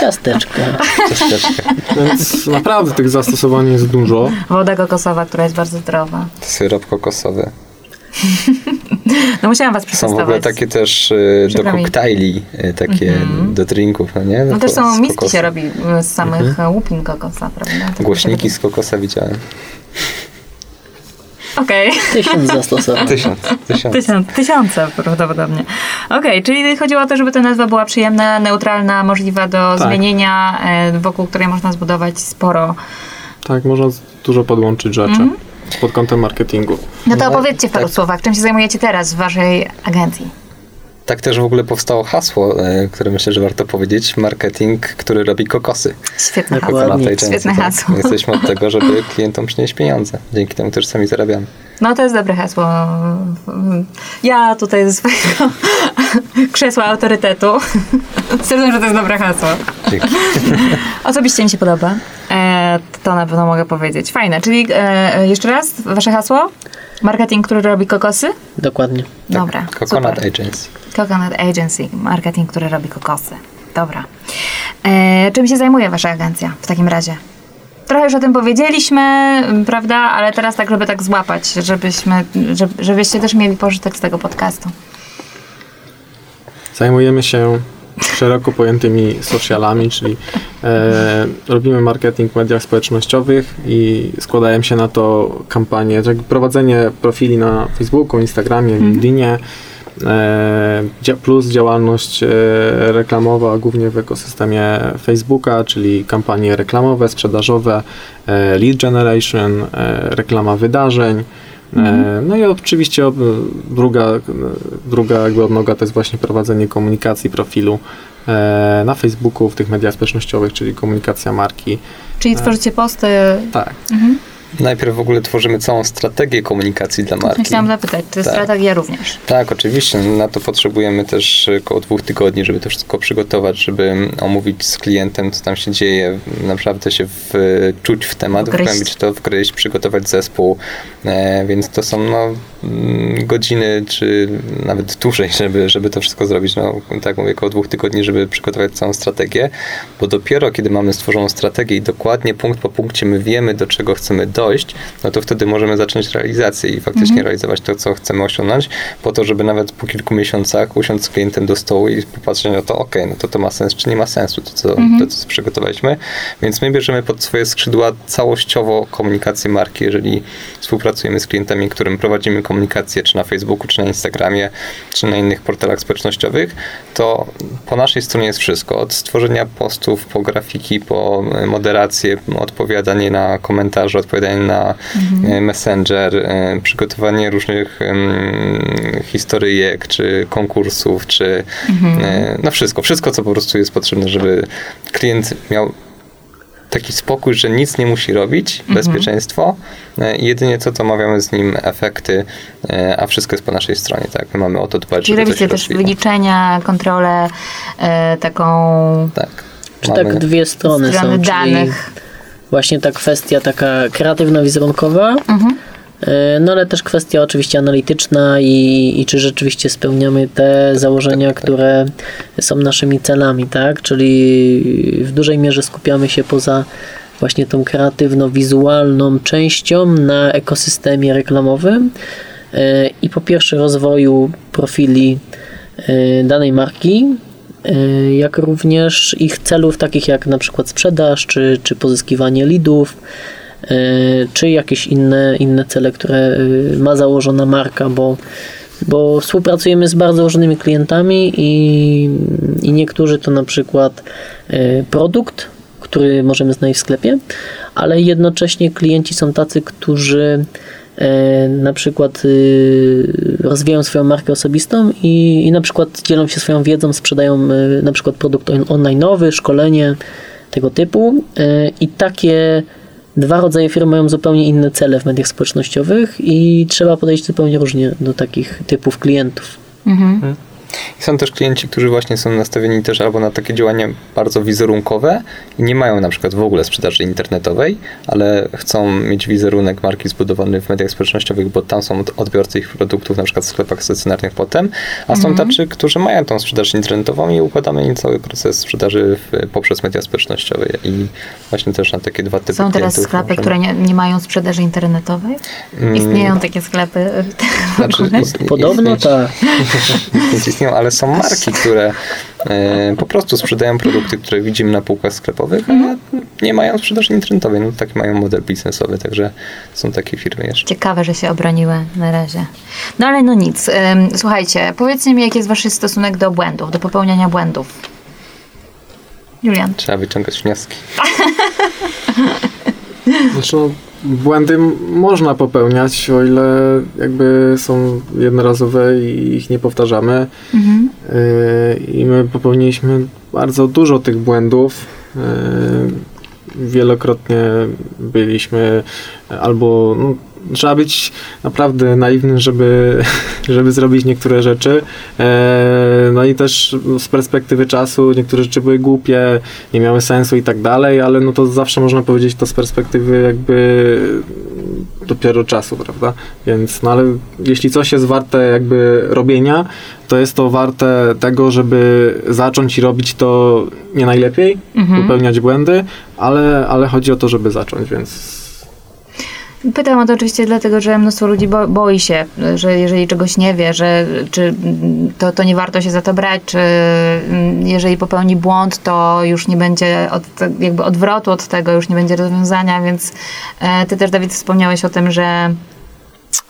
Ciasteczka. ciasteczka. Więc naprawdę tych zastosowań jest dużo. woda kokosowa, która jest bardzo zdrowa. Syrop kokosowy. No musiałam was Są w ogóle przetestować. takie też e, do koktajli, e, takie do drinków, no nie? No też z są miski kokosa. się robi y, z samych łupin kokosa, prawda? Głośniki z kokosa widziałem. Okej. Tysiąc zastosowań. Tysiąc. Tysiąc. Tysiąc, tysiące prawdopodobnie. Okej, czyli chodziło o to, żeby ta nazwa była przyjemna, neutralna, możliwa do Tak. zmienienia, e, wokół której można zbudować sporo. Tak, można dużo podłączyć rzeczy pod kątem marketingu. No to No, opowiedzcie w paru tak. słowach, czym się zajmujecie teraz w waszej agencji? Tak też w ogóle powstało hasło, e, które myślę, że warto powiedzieć. Marketing, który robi kokosy. Świetne hasło. Świetne tak. hasło. Jesteśmy od tego, żeby klientom przynieść pieniądze. Dzięki temu też sami zarabiamy. No to jest dobre hasło. Ja tutaj ze swojego krzesła autorytetu stwierdzam, że to jest dobre hasło. Dzięki. Osobiście mi się podoba. E, to na pewno mogę powiedzieć. Fajne. Czyli e, jeszcze raz, wasze hasło? Marketing, który robi kokosy? Dokładnie. Dobra, Coconut super. Agency. Coconut Agency, marketing, który robi kokosy. Dobra. E, czym się zajmuje wasza agencja w takim razie? Trochę już o tym powiedzieliśmy, prawda? Ale teraz tak, żeby tak złapać, żebyśmy, żeby, żebyście też mieli pożytek z tego podcastu. Zajmujemy się szeroko pojętymi socialami, czyli e, robimy marketing w mediach społecznościowych i składają się na to kampanie, tak prowadzenie profili na Facebooku, Instagramie, LinkedInie, e, plus działalność e, reklamowa głównie w ekosystemie Facebooka, czyli kampanie reklamowe, sprzedażowe, e, lead generation, e, reklama wydarzeń. E, No i oczywiście druga, druga jakby odnoga to jest właśnie prowadzenie komunikacji profilu e, na Facebooku, w tych mediach społecznościowych, czyli komunikacja marki. Czyli tworzycie posty. Tak. Najpierw w ogóle tworzymy całą strategię komunikacji dla marki. Chciałam zapytać, to jest Tak. strategia również. Tak, oczywiście. Na to potrzebujemy też około dwóch tygodni, żeby to wszystko przygotować, żeby omówić z klientem, co tam się dzieje, naprawdę się wczuć w temat, Wgryźć. wgłębić to, wgryźć, przygotować zespół. E, więc to są no, mm, godziny, czy nawet dłużej, żeby, żeby to wszystko zrobić. No, tak mówię, około dwóch tygodni, żeby przygotować całą strategię, bo dopiero kiedy mamy stworzoną strategię i dokładnie punkt po punkcie my wiemy, do czego chcemy dojść, no to wtedy możemy zacząć realizację i faktycznie realizować to, co chcemy osiągnąć, po to, żeby nawet po kilku miesiącach usiąść z klientem do stołu i popatrzeć na to, ok, no to to ma sens, czy nie ma sensu, to co, to, co przygotowaliśmy. Więc my bierzemy pod swoje skrzydła całościowo komunikację marki, jeżeli współpracujemy z klientami, którym prowadzimy komunikację, czy na Facebooku, czy na Instagramie, czy na innych portalach społecznościowych, to po naszej stronie jest wszystko. Od stworzenia postów, po grafiki, po e, moderację, odpowiadanie na komentarze, odpowiadanie na e, Messenger, e, przygotowanie różnych historyjek, czy konkursów, czy e, no wszystko. Wszystko, co po prostu jest potrzebne, żeby klient miał taki spokój, że nic nie musi robić, bezpieczeństwo. E, i jedynie co, to omawiamy z nim efekty, a wszystko jest po naszej stronie, tak? My mamy o to dbać, Czyli robicie też rozwijało. wyliczenia, kontrolę taką Tak. Czy Mamy- tak dwie strony, strony są, czyli danych. Właśnie ta kwestia taka kreatywno-wizerunkowa, Mhm. e, no ale też kwestia oczywiście analityczna i, i czy rzeczywiście spełniamy te założenia, które są naszymi celami, tak? Czyli w dużej mierze skupiamy się poza właśnie tą kreatywno-wizualną częścią na ekosystemie reklamowym e, i po pierwsze rozwoju profili e, danej marki, jak również ich celów takich jak na przykład sprzedaż czy, czy pozyskiwanie leadów, e, czy jakieś inne, inne cele, które ma założona marka, bo bo współpracujemy z bardzo różnymi klientami i, i niektórzy to na przykład produkt, który możemy znaleźć w sklepie, ale jednocześnie klienci są tacy, którzy na przykład y, rozwijają swoją markę osobistą i, i na przykład dzielą się swoją wiedzą, sprzedają y, na przykład produkt online, szkolenie tego typu e, i takie dwa rodzaje firm mają zupełnie inne cele w mediach społecznościowych i trzeba podejść zupełnie różnie do takich typów klientów. Mhm. I są też klienci, którzy właśnie są nastawieni też albo na takie działania bardzo wizerunkowe i nie mają na przykład w ogóle sprzedaży internetowej, ale chcą mieć wizerunek marki zbudowany w mediach społecznościowych, bo tam są odbiorcy ich produktów, na przykład w sklepach stacjonarnych potem, a są mhm. tacy, którzy mają tą sprzedaż internetową i układamy im cały proces sprzedaży w, poprzez media społecznościowe i właśnie też na takie dwa typy Są teraz sklepy, możemy... które nie, nie, mają sprzedaży internetowej? Mm. Istnieją takie sklepy? Znaczy, Podobno tak. istnieją, ale są marki, które e, po prostu sprzedają produkty, które widzimy na półkach sklepowych, ale nie mają sprzedaży internetowej. No taki mają model biznesowy, także są takie firmy jeszcze. Ciekawe, że się obroniły na razie. No ale no nic. Słuchajcie, powiedzcie mi, jaki jest wasz stosunek do błędów, do popełniania błędów? Julian. Trzeba wyciągać wnioski. Znaczy, no, błędy można popełniać, o ile jakby są jednorazowe i ich nie powtarzamy. Mhm. Y, I my popełniliśmy bardzo dużo tych błędów. Y, wielokrotnie byliśmy albo no, trzeba być naprawdę naiwnym, żeby, żeby zrobić niektóre rzeczy. E, no i też z perspektywy czasu niektóre rzeczy były głupie, nie miały sensu i tak dalej, ale no to zawsze można powiedzieć to z perspektywy jakby dopiero czasu, prawda? Więc, no ale jeśli coś jest warte jakby robienia, to jest to warte tego, żeby zacząć i robić to nie najlepiej, mhm. popełniać błędy, ale, ale chodzi o to, żeby zacząć, więc Pytam o to oczywiście dlatego, że mnóstwo ludzi bo, boi się, że jeżeli czegoś nie wie, że czy to, to nie warto się za to brać, czy mm, jeżeli popełni błąd, to już nie będzie od, jakby odwrotu od tego, już nie będzie rozwiązania, więc e, ty też, Dawid, wspomniałeś o tym, że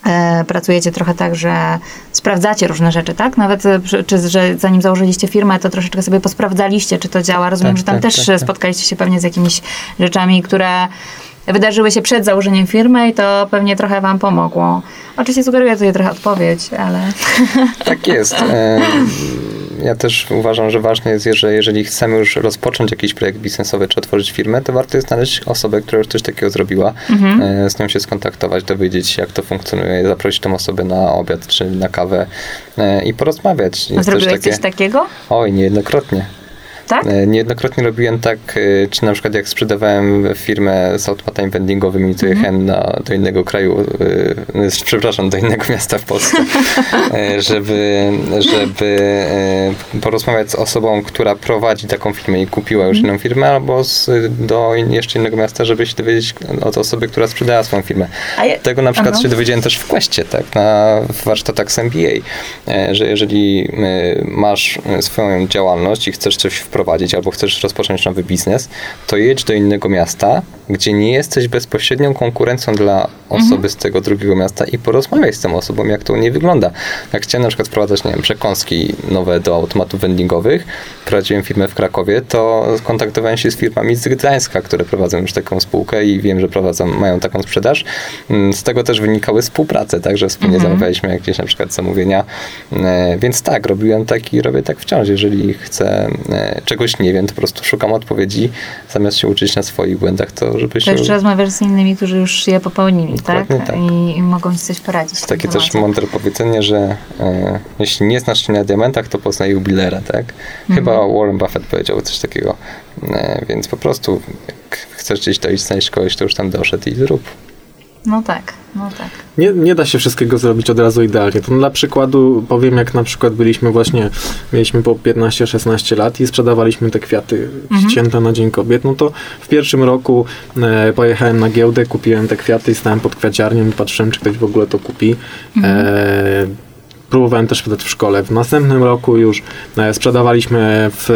e, pracujecie trochę tak, że sprawdzacie różne rzeczy, tak? Nawet, e, czy, że zanim założyliście firmę, to troszeczkę sobie posprawdzaliście, czy to działa. Rozumiem, tak, że tam tak, też tak, tak. spotkaliście się pewnie z jakimiś rzeczami, które wydarzyły się przed założeniem firmy i to pewnie trochę Wam pomogło. Oczywiście sugeruję tutaj trochę odpowiedź, ale... Tak jest. Ja też uważam, że ważne jest, że jeżeli chcemy już rozpocząć jakiś projekt biznesowy czy otworzyć firmę, to warto jest znaleźć osobę, która już coś takiego zrobiła, mhm. E, z nią się skontaktować, dowiedzieć się, jak to funkcjonuje, zaprosić tą osobę na obiad czy na kawę e, i porozmawiać. Jest Zrobiłeś takie... coś takiego? Oj, niejednokrotnie tak? E, niejednokrotnie robiłem tak, e, czy na przykład jak sprzedawałem firmę z automatami vendingowymi, jechałem mm na, do innego kraju, e, przepraszam, do innego miasta w Polsce, żeby, żeby porozmawiać z osobą, która prowadzi taką firmę i kupiła już mm inną firmę, albo z, do jeszcze innego miasta, żeby się dowiedzieć od osoby, która sprzedała swoją firmę. Ja, Tego na przykład aha. się dowiedziałem też w Questie, tak, na warsztatach z MBA, że jeżeli masz swoją działalność i chcesz coś wprowadzić, wprowadzić albo chcesz rozpocząć nowy biznes, to jedź do innego miasta, gdzie nie jesteś bezpośrednią konkurencją dla osoby mhm. z tego drugiego miasta i porozmawiaj z tą osobą, jak to nie wygląda. Jak chciałem na przykład wprowadzać, nie wiem, przekąski nowe do automatów vendingowych, prowadziłem firmę w Krakowie, to kontaktowałem się z firmami z Gdańska, które prowadzą już taką spółkę i wiem, że prowadzą, mają taką sprzedaż. Mm, z tego też wynikały współprace, także wspólnie mhm. zamawialiśmy jakieś na przykład zamówienia. E, więc tak, robiłem tak i robię tak wciąż. Jeżeli chcę e, czegoś nie wiem, to po prostu szukam odpowiedzi, zamiast się uczyć na swoich błędach, to żeby to się... To jeszcze rozmawiasz z innymi, którzy już je popełnili, tak? tak? I, I, mogą ci coś poradzić. Takie też mądre powiedzenie, że e, jeśli nie znasz się na diamentach, to poznaj jubilera, tak? Chyba mhm. Warren Buffett powiedział coś takiego. E, więc po prostu, jak chcesz gdzieś dojść, znaleźć kogoś, to już tam doszedł i zrób. No tak, no tak. Nie, nie da się wszystkiego zrobić od razu idealnie. To dla przykładu powiem, jak na przykład byliśmy właśnie, mieliśmy po 15-16 lat i sprzedawaliśmy te kwiaty mhm. ścięte na Dzień Kobiet, no to w pierwszym roku e, pojechałem na giełdę, kupiłem te kwiaty i stałem pod kwiaciarnią i patrzyłem, czy ktoś w ogóle to kupi. Mhm. E, próbowałem też sprzedać w szkole. W następnym roku już e, sprzedawaliśmy w,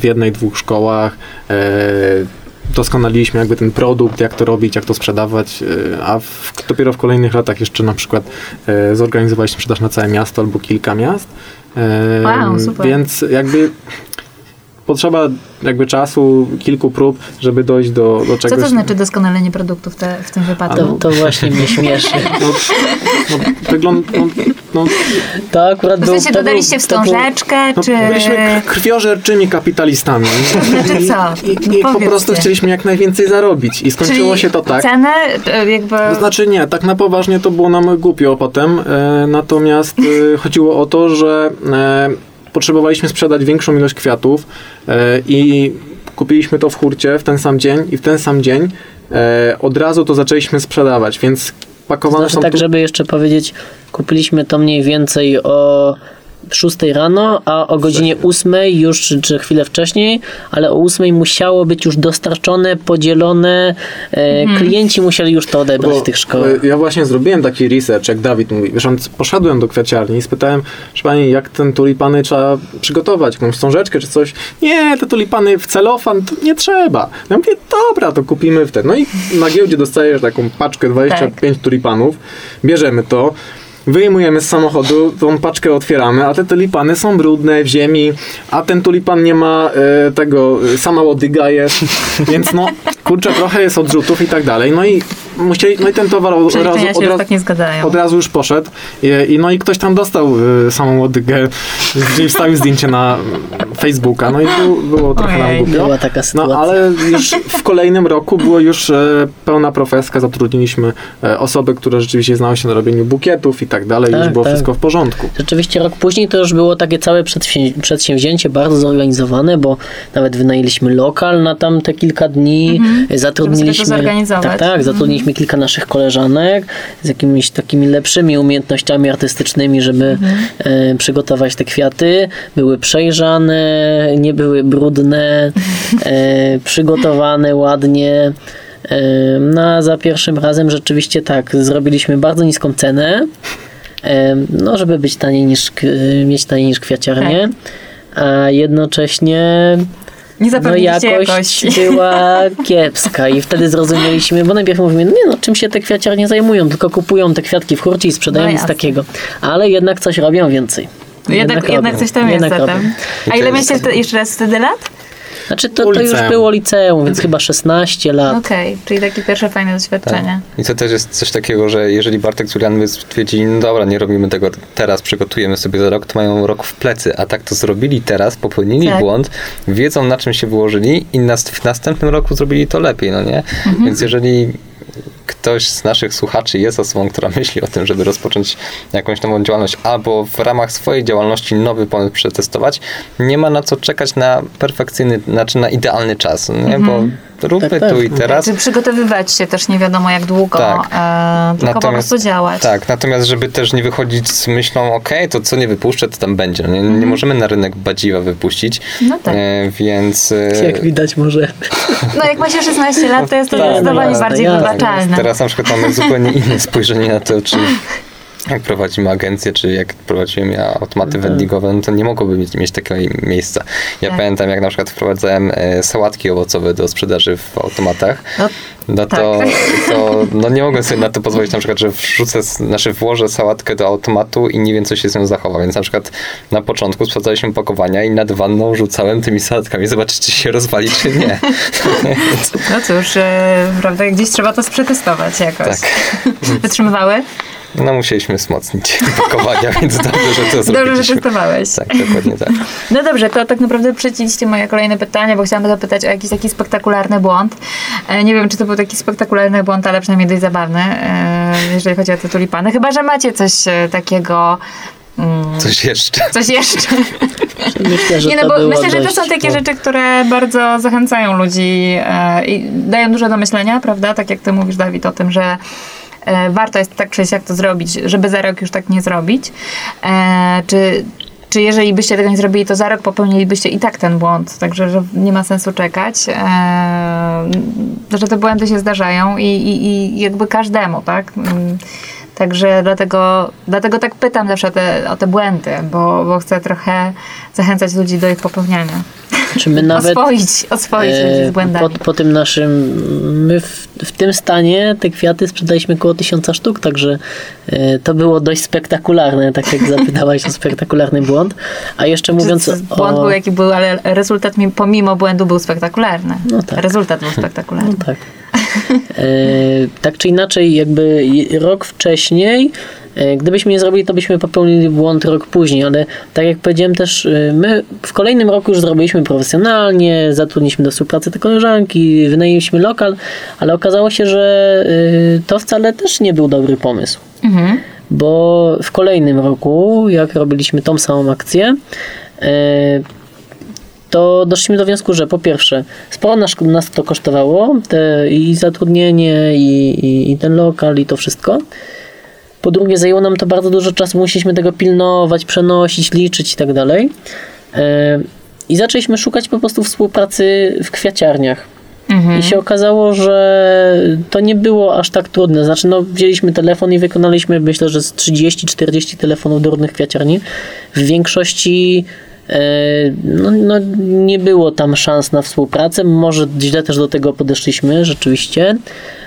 w jednej, dwóch szkołach. Doskonaliliśmy jakby ten produkt, jak to robić, jak to sprzedawać, e, a w, dopiero w kolejnych latach jeszcze na przykład e, zorganizowaliśmy sprzedaż na całe miasto albo kilka miast. E, Wow, super. Więc jakby potrzeba jakby czasu, kilku prób, żeby dojść do, do Co czegoś. to znaczy doskonalenie produktu w, te, w tym wypadku? To, to właśnie mnie śmieszy. No, no, wygląd, no, no, To akurat W był... sensie to dodaliście to był- wstążeczkę, no, czy... byliśmy k- krwiożerczymi kapitalistami. Znaczy co? I, i, po prostu chcieliśmy jak najwięcej zarobić. I skończyło Czyli się to tak. cenę e, jakby... To znaczy nie, tak na poważnie to było nam głupio potem, e, natomiast e, chodziło o to, że e, potrzebowaliśmy sprzedać większą ilość kwiatów e, i kupiliśmy to w hurcie w ten sam dzień i w ten sam dzień e, od razu to zaczęliśmy sprzedawać, więc pakowane Znaczy są tak, tu- żeby jeszcze powiedzieć, kupiliśmy to mniej więcej o 6 rano, a o godzinie 8 już, czy, czy chwilę wcześniej, ale o 8 musiało być już dostarczone, podzielone, e, klienci musieli już to odebrać Bo, w tych szkołach. e, Ja właśnie zrobiłem taki research, jak Dawid mówi. Wiesz, poszedłem do kwiaciarni i spytałem, proszę pani, jak ten tulipany trzeba przygotować, jakąś wstążeczkę czy coś. Nie, te tulipany w celofan to nie trzeba. Ja mówię, dobra, to kupimy w ten. No i na giełdzie dostajesz taką paczkę 25 tulipanów, bierzemy to. Wyjmujemy z samochodu, tą paczkę otwieramy, a te tulipany są brudne w ziemi, a ten tulipan nie ma e, tego, sama łodyga jest, więc no, kurczę, trochę jest odrzutów i tak dalej. No i musieli, no i ten towar od, od razu, od razu, tak od razu już poszedł I, i no i ktoś tam dostał y, samą łodygę, gdzie wstawił zdjęcie na Facebooka, no i był, było trochę nam Ojej. głupio. Była taka sytuacja. No ale już w kolejnym roku było już e, pełna profeska, zatrudniliśmy e, osoby, które rzeczywiście znały się na robieniu bukietów i tak dalej, Tak, już było tak. wszystko w porządku. Rzeczywiście rok później to już było takie całe przedsię- przedsięwzięcie, bardzo zorganizowane, bo nawet wynajęliśmy lokal na tam te kilka dni, zatrudniliśmy... To zorganizować. Tak, tak, zatrudniliśmy kilka naszych koleżanek z jakimiś takimi lepszymi umiejętnościami artystycznymi, żeby e, przygotować te kwiaty. Były przejrzane, nie były brudne, e, przygotowane ładnie. E, No a za pierwszym razem rzeczywiście tak, zrobiliśmy bardzo niską cenę, no żeby być taniej niż, mieć taniej niż kwiaciarnie, a jednocześnie Nie no jakość jakości. była kiepska i wtedy zrozumieliśmy, bo najpierw mówimy, no nie no, czym się te kwiaciarnie zajmują, tylko kupują te kwiatki w hurcie i sprzedają No nic takiego, ale jednak coś robią więcej. Jednak, jednak robią. coś tam Jednak jest zatem. A ile mieliście jeszcze raz wtedy lat? Znaczy to, to już było liceum, więc chyba 16 lat. Okej, czyli takie pierwsze fajne doświadczenie. I to też jest coś takiego, że jeżeli Bartek z Julianem stwierdzili, no dobra, nie robimy tego teraz, przygotujemy sobie za rok, to mają rok w plecy, a tak to zrobili teraz, popełnili Tak. błąd, wiedzą na czym się wyłożyli i nas, w następnym roku zrobili to lepiej, no nie? Więc jeżeli ktoś z naszych słuchaczy jest osobą, która myśli o tym, żeby rozpocząć jakąś nową działalność albo w ramach swojej działalności nowy pomysł przetestować, nie ma na co czekać na perfekcyjny, znaczy na idealny czas, nie? bo róbmy Tak, tak. tu i teraz. Czy przygotowywać się też nie wiadomo jak długo, Tak. e, tylko po prostu działać. Tak, natomiast żeby też nie wychodzić z myślą, okej, to co nie wypuszczę, to tam będzie. No Nie, Mhm. nie możemy na rynek badziwa wypuścić, No tak. e, więc e, Jak widać może. No jak ma się 16 lat, to jest to Tak, zdecydowanie jasne, bardziej wybaczalne. teraz na przykład mamy zupełnie inne spojrzenie na to, czy jak prowadzimy agencję, czy jak prowadziłem ja automaty vendingowe, no to nie mogłoby mieć, mieć takiego miejsca. Ja Tak. pamiętam, jak na przykład wprowadzałem e, sałatki owocowe do sprzedaży w automatach, No, no to, tak. to no nie mogłem sobie na to pozwolić, na przykład, że wrzucę, znaczy włożę sałatkę do automatu i nie wiem, co się z nią zachowa. Więc na przykład na początku sprawdzaliśmy opakowania i nad wanną rzucałem tymi sałatkami, zobaczyć, czy się rozwali, czy nie. no cóż, e, prawda, gdzieś trzeba to przetestować jakoś. Tak. Wytrzymywały? No musieliśmy wzmocnić opakowania, więc dobrze, że to Dobrze, że zrobiliśmy. testowałeś. Tak, dokładnie tak. No dobrze, to tak naprawdę przeciliście moje kolejne pytanie, bo chciałam zapytać o jakiś taki spektakularny błąd. E, Nie wiem, czy to był taki spektakularny błąd, ale przynajmniej dość zabawny, e, jeżeli chodzi o te tulipany. Chyba, że macie coś e, takiego... mm, Coś jeszcze. Coś jeszcze. Myślę, że Nie, to no bo myślę, że to są takie no. rzeczy, które bardzo zachęcają ludzi i dają dużo do myślenia, prawda? Tak jak ty mówisz, Dawid, o tym, że warto jest tak czy siak to zrobić, żeby za rok już tak nie zrobić. E, czy, czy jeżeli byście tego nie zrobili, to za rok popełnilibyście i tak ten błąd, także że nie ma sensu czekać. E, że te błędy się zdarzają i, i, i jakby każdemu, tak? Mm, Także dlatego, dlatego tak pytam zawsze o te, o te błędy, bo, bo chcę trochę zachęcać ludzi do ich popełniania. Czy my nawet oswoić, oswoić się e, z błędami. po, po tym naszym, my w, w tym stanie te kwiaty sprzedaliśmy około tysiąca sztuk, także e, to było dość spektakularne, tak jak zapytałaś o spektakularny błąd. A jeszcze mówiąc Czy Błąd o... był jaki był, ale rezultat mi- pomimo błędu był spektakularny. No tak. Rezultat był spektakularny. No tak. E, tak czy inaczej, jakby rok wcześniej, gdybyśmy nie zrobili, to byśmy popełnili błąd rok później, ale tak jak powiedziałem też, e, my w kolejnym roku już zrobiliśmy profesjonalnie, zatrudniliśmy do współpracy te koleżanki, wynajęliśmy lokal, ale okazało się, że e, to wcale też nie był dobry pomysł. Mhm. Bo w kolejnym roku, jak robiliśmy tą samą akcję, e, to doszliśmy do wniosku, że po pierwsze, sporo nas, nas to kosztowało, te, i zatrudnienie, i, i, i ten lokal, i to wszystko. Po drugie, zajęło nam to bardzo dużo czasu, musieliśmy tego pilnować, przenosić, liczyć i tak dalej. E, I zaczęliśmy szukać po prostu współpracy w kwiaciarniach. Mhm. I się okazało, że to nie było aż tak trudne. Znaczy, no, wzięliśmy telefon i wykonaliśmy, myślę, że z 30-40 telefonów do różnych kwiaciarni. W większości e, no, no, nie było tam szans na współpracę. Może źle też do tego podeszliśmy, rzeczywiście.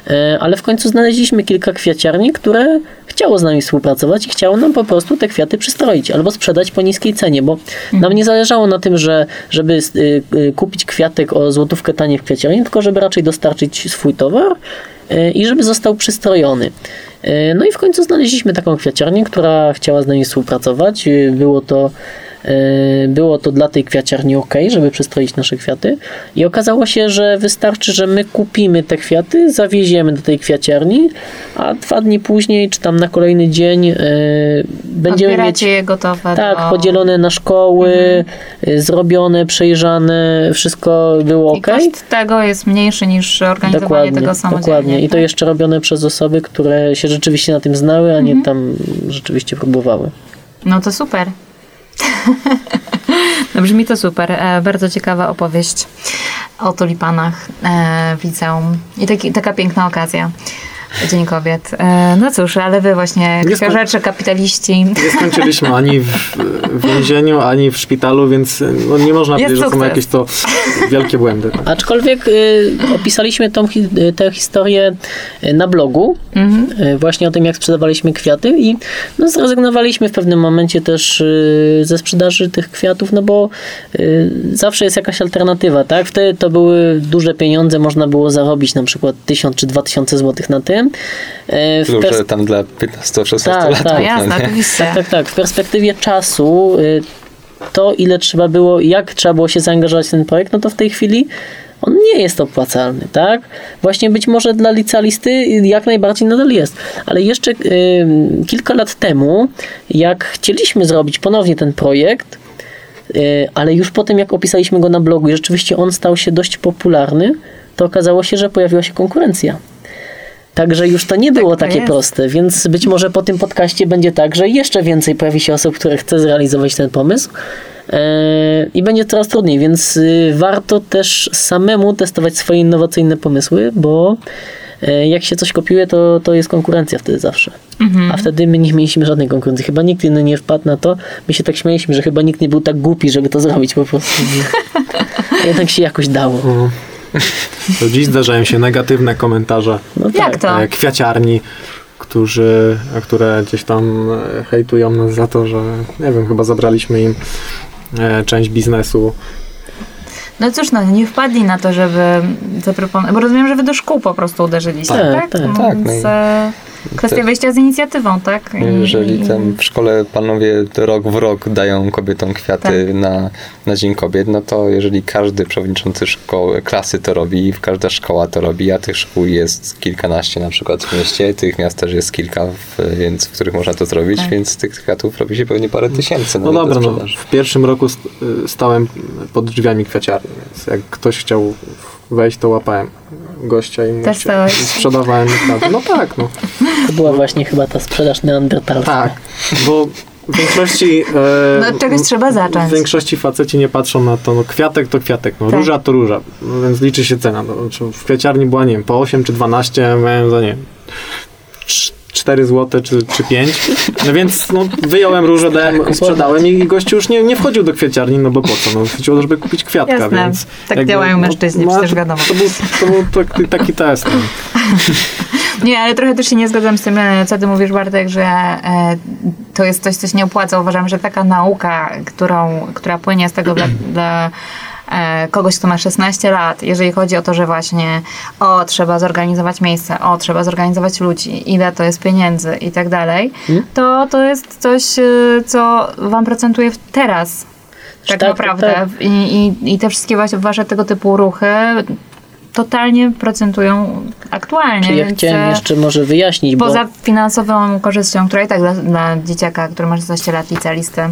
E, ale w końcu znaleźliśmy kilka kwiaciarni, które chciało z nami współpracować i chciało nam po prostu te kwiaty przystroić albo sprzedać po niskiej cenie, bo nam nie zależało na tym, że, żeby y, y, kupić kwiatek o złotówkę taniej w kwiaciarni, tylko żeby raczej dostarczyć swój towar y, i żeby został przystrojony. No i w końcu znaleźliśmy taką kwiaciarnię, która chciała z nami współpracować. Było to było to dla tej kwiaciarni ok, żeby przystroić nasze kwiaty. I okazało się, że wystarczy, że my kupimy te kwiaty, zawieziemy do tej kwiaciarni, a dwa dni później, czy tam na kolejny dzień, y, będziemy mieć Odbieracie je gotowe tak, do... podzielone na szkoły, y, zrobione, przejrzane, wszystko było I ok. koszt tego jest mniejszy niż organizowanie Dokładnie, tego samodzielnie. dokładnie. I to tak? jeszcze robione przez osoby, które się rzeczywiście na tym znały, a nie tam rzeczywiście próbowały. No to super. no brzmi to super. E, bardzo ciekawa opowieść o tulipanach e, w liceum. I taki, taka piękna okazja. Dzień Kobiet. E, no cóż, ale wy właśnie, Nie książecze, kapitaliści. Nie skończyliśmy ani w, w więzieniu, ani w szpitalu, więc no, nie można Jest powiedzieć, że są jakieś to wielkie błędy. Aczkolwiek y, opisaliśmy tą, hi- y, tę historię y, na blogu, Mhm. y, właśnie o tym, jak sprzedawaliśmy kwiaty i no, zrezygnowaliśmy w pewnym momencie też y, ze sprzedaży tych kwiatów, no bo zawsze jest jakaś alternatywa, tak? Wtedy to były duże pieniądze, można było zarobić na przykład 1000 czy 2000 złotych na tym. W Dużo pers- tam dla 15-16 Tak, lat. tak. Jasne, oczywiście. tak, tak, tak. W perspektywie czasu y, to, ile trzeba było, jak trzeba było się zaangażować w ten projekt, no to w tej chwili on nie jest opłacalny, tak? Właśnie być może dla licealisty jak najbardziej nadal jest. Ale jeszcze y, kilka lat temu, jak chcieliśmy zrobić ponownie ten projekt, y, ale już po tym, jak opisaliśmy go na blogu i rzeczywiście on stał się dość popularny, to okazało się, że pojawiła się konkurencja. Także już to nie było to takie jest. proste, więc być może po tym podcaście będzie tak, że jeszcze więcej pojawi się osób, które chce zrealizować ten pomysł e, i będzie coraz trudniej, więc y, warto też samemu testować swoje innowacyjne pomysły, bo e, jak się coś kopiuje, to, to jest konkurencja wtedy zawsze. Mhm. A wtedy my nie mieliśmy żadnej konkurencji. Chyba nikt inny nie wpadł na to. My się tak śmieliśmy, że chyba nikt nie był tak głupi, żeby to zrobić po prostu. Jednak się jakoś dało. To dziś zdarzają się negatywne komentarze No Jak to? e, kwiaciarni, którzy, które gdzieś tam e, hejtują nas za to, że nie wiem, chyba zabraliśmy im e, część biznesu. No cóż, no nie wpadli na to, żeby zaproponować, bo rozumiem, że wy do szkół po prostu uderzyliście, Tak, tak? tak. No Tak, no Więc i- kwestia wyjścia z inicjatywą, tak? I- Jeżeli tam w szkole panowie rok w rok dają kobietom kwiaty Tak. na, na Dzień Kobiet, no to jeżeli każdy przewodniczący szkoły, klasy to robi, każda szkoła to robi, a tych szkół jest kilkanaście na przykład w mieście, tych miast też jest kilka, w, więc, w których można to zrobić, Tak. więc tych kwiatów robi się pewnie parę tysięcy. No do dobra, no, w pierwszym roku y, stałem pod drzwiami kwiaciarni, więc jak ktoś chciał wejść, to łapałem gościa i, Też i sprzedawałem kwiaty. No tak, no. To była właśnie chyba ta sprzedaż neandertalska. Tak, bo w większości... E, No, od czegoś trzeba zacząć. W większości faceci nie patrzą na to, no kwiatek to kwiatek, no Tak. róża to róża, no, więc liczy się cena. No, w kwiaciarni była, nie wiem, po 8 czy 12, miałem za, nie wiem, 4 zł czy, czy 5. No więc no, wyjąłem różę, dałem, sprzedałem i gościu już nie, nie wchodził do kwieciarni, no bo po co? No, chodziło, żeby kupić kwiatka, Jasne. więc... Tak działają mężczyźni, przecież wiadomo. To był, to był taki, taki test. No. Nie, ale trochę też się nie zgadzam z tym, e, co ty mówisz, Bartek, że e, to jest coś, co się nie opłaca. Uważam, że taka nauka, którą, która płynie z tego dla, dla kogoś, kto ma 16 lat, jeżeli chodzi o to, że właśnie o, trzeba zorganizować miejsce, o, trzeba zorganizować ludzi, ile to jest pieniędzy i tak dalej, to to jest coś, e, co wam procentuje teraz. Tak, Tak, naprawdę. tak. I, i, I te wszystkie właśnie wasze tego typu ruchy totalnie procentują aktualnie. Czyli ja chciałem e, jeszcze może wyjaśnić, bo Poza finansową korzyścią, która i tak dla, dla dzieciaka, który ma 16 lat licealistę,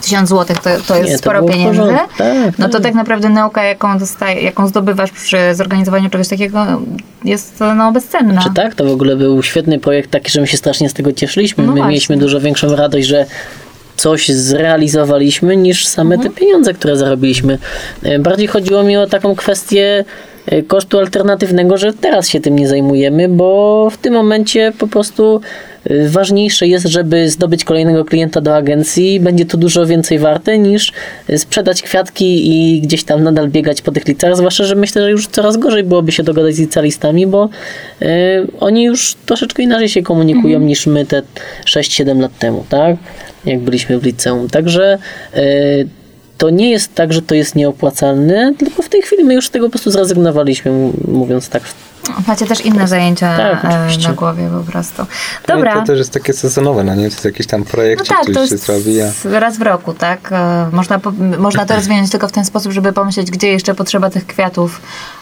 1000 zł to, to jest Nie, to sporo pieniędzy. porządku. Tak, no to tak. tak naprawdę nauka, jaką, dostaje, jaką zdobywasz przy zorganizowaniu czegoś takiego, jest no, bezcenna. Czy tak? To w ogóle był świetny projekt taki, że my się strasznie z tego cieszyliśmy. No my właśnie. mieliśmy dużo większą radość, że coś zrealizowaliśmy niż same te pieniądze, które zarobiliśmy. E, Bardziej chodziło mi o taką kwestię kosztu alternatywnego, że teraz się tym nie zajmujemy, bo w tym momencie po prostu e, ważniejsze jest, żeby zdobyć kolejnego klienta do agencji. Będzie to dużo więcej warte niż e, sprzedać kwiatki i gdzieś tam nadal biegać po tych liceach. Zwłaszcza, że myślę, że już coraz gorzej byłoby się dogadać z licealistami, bo e, oni już troszeczkę inaczej się komunikują niż my te 6-7 lat temu, tak? Jak byliśmy w liceum. Także e, to nie jest tak, że to jest nieopłacalne, tylko w tej chwili my już z tego po prostu zrezygnowaliśmy, mówiąc tak. Macie też inne zajęcia Tak, e, na głowie po prostu. No Dobra. To też jest takie sezonowe, no nie? To jest jakiś tam projekt, No czy tak, coś to się jest zrobi, a... raz w roku, tak? E, Można, można to rozwinąć tylko w ten sposób, żeby pomyśleć, gdzie jeszcze potrzeba tych kwiatów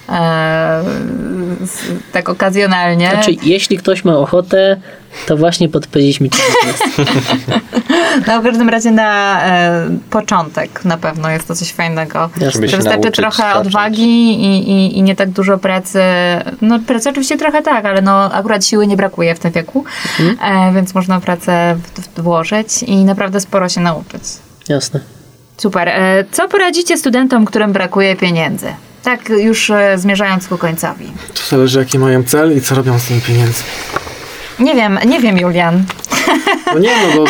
e, tak okazjonalnie. Znaczy, jeśli ktoś ma ochotę, to właśnie podpowiedzieliśmy ci biznes. No w każdym razie na e, początek na pewno jest to coś fajnego. Wystarczy trochę zacząć. odwagi i, i, i nie tak dużo pracy. No pracy oczywiście trochę tak, ale no akurat siły nie brakuje w tym wieku, Mhm. e, więc można pracę w, w, włożyć i naprawdę sporo się nauczyć. Jasne. Super. E, co poradzicie studentom, którym brakuje pieniędzy? Tak już e, zmierzając ku końcowi. To zależy jaki mają cel i co robią z tymi pieniędzmi. Nie wiem, nie wiem Julian. No nie, no bo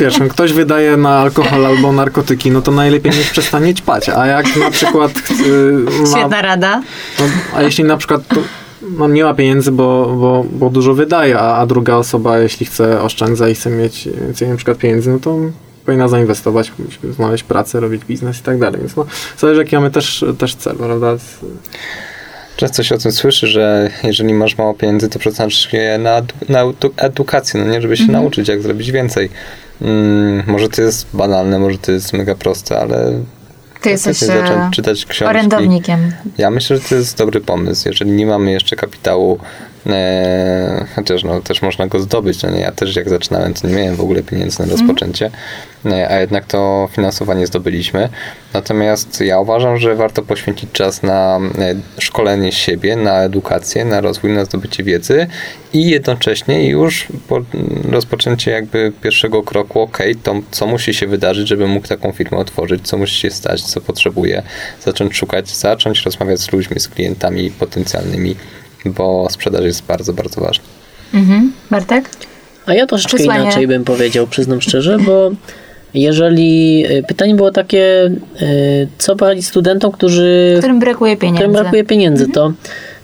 wiesz, no, ktoś wydaje na alkohol albo narkotyki, no to najlepiej niech przestanie ćpać. A jak na przykład y, ma, Świetna rada. no, a jeśli na przykład no, nie ma pieniędzy, bo, bo, bo dużo wydaje, a, a druga osoba, jeśli chce oszczędzać i chce mieć więcej na przykład pieniędzy, no to powinna zainwestować, znaleźć pracę, robić biznes i tak dalej. Więc no, zależy jaki mamy też, też cel, prawda? Często się o tym słyszy, że jeżeli masz mało pieniędzy, to przeznacz je na, na edu- edukację, no nie? Żeby się Mhm. nauczyć, jak zrobić więcej. Mm, może to jest banalne, może to jest mega proste, ale Ty jesteś e, zacząć czytać książki. orędownikiem. Ja myślę, że to jest dobry pomysł. Jeżeli nie mamy jeszcze kapitału, e, chociaż no, też można go zdobyć. No nie? Ja też jak zaczynałem, to nie miałem w ogóle pieniędzy na rozpoczęcie, e, a jednak to finansowanie zdobyliśmy. Natomiast ja uważam, że warto poświęcić czas na e, szkolenie siebie, na edukację, na rozwój, na zdobycie wiedzy i jednocześnie już po rozpoczęcie jakby pierwszego kroku, ok, to co musi się wydarzyć, żeby mógł taką firmę otworzyć, co musi się stać, co potrzebuje, zacząć szukać, zacząć rozmawiać z ludźmi, z klientami potencjalnymi, bo sprzedaż jest bardzo, bardzo ważna. Mhm. Bartek? A ja troszeczkę Przesłanie. inaczej bym powiedział, przyznam szczerze, bo jeżeli y, pytanie było takie, y, co poradzić studentom, którzy Którym brakuje pieniędzy. którym brakuje pieniędzy, to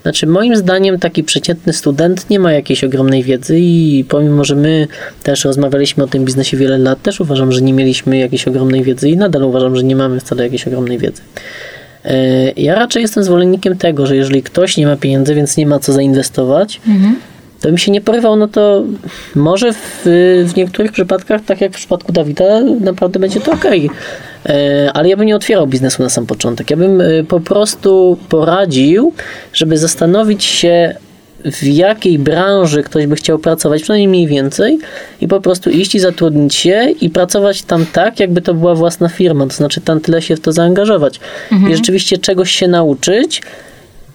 znaczy moim zdaniem taki przeciętny student nie ma jakiejś ogromnej wiedzy i pomimo, że my też rozmawialiśmy o tym biznesie wiele lat, też uważam, że nie mieliśmy jakiejś ogromnej wiedzy i nadal uważam, że nie mamy wcale jakiejś ogromnej wiedzy. E, Ja raczej jestem zwolennikiem tego, że jeżeli ktoś nie ma pieniędzy, więc nie ma co zainwestować, to bym się nie porywał, no to może w, w niektórych przypadkach, tak jak w przypadku Dawida, naprawdę będzie to ok. Ale ja bym nie otwierał biznesu na sam początek. Ja bym e, po prostu poradził, żeby zastanowić się, w jakiej branży ktoś by chciał pracować, przynajmniej mniej więcej, i po prostu iść i zatrudnić się i pracować tam tak, jakby to była własna firma, to znaczy tam tyle się w to zaangażować. I rzeczywiście czegoś się nauczyć,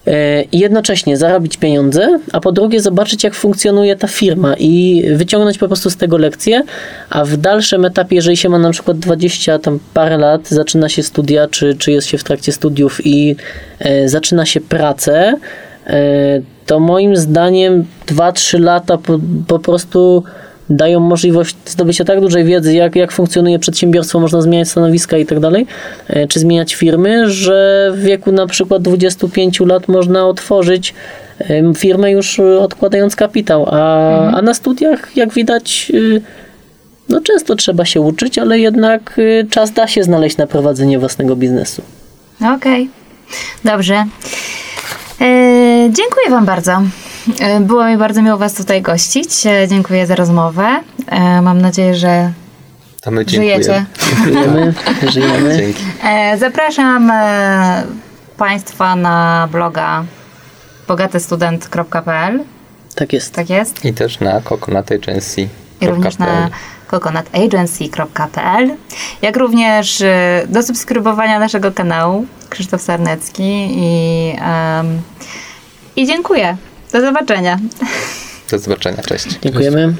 E, i jednocześnie zarobić pieniądze, a po drugie zobaczyć, jak funkcjonuje ta firma i wyciągnąć po prostu z tego lekcje, a w dalszym etapie, jeżeli się ma na przykład 20 tam parę lat, zaczyna się studia, czy, czy jest się w trakcie studiów i e, zaczyna się pracę, e, to moim zdaniem 2-3 lata po, po prostu dają możliwość zdobycia tak dużej wiedzy, jak, jak funkcjonuje przedsiębiorstwo, można zmieniać stanowiska i tak dalej, e, czy zmieniać firmy, że w wieku na przykład 25 lat można otworzyć firmę już e, odkładając kapitał, a, a na studiach, jak widać, y, no często trzeba się uczyć, ale jednak y, czas da się znaleźć na prowadzenie własnego biznesu. Okej, dobrze. E, dziękuję Wam bardzo. E, było mi bardzo miło Was tutaj gościć. E, dziękuję za rozmowę. Mam nadzieję, że To my dziękujemy. żyjecie. Żyjemy, żyjemy. Dzięki. Zapraszam Państwa na bloga bogatystudent.pl. Tak jest. Tak jest. I też na coconutagency.pl. i również na coconutagency.pl, jak również e, do subskrybowania naszego kanału Krzysztof Sarnecki i, em, i dziękuję. Do zobaczenia. Do zobaczenia, cześć. Dziękujemy.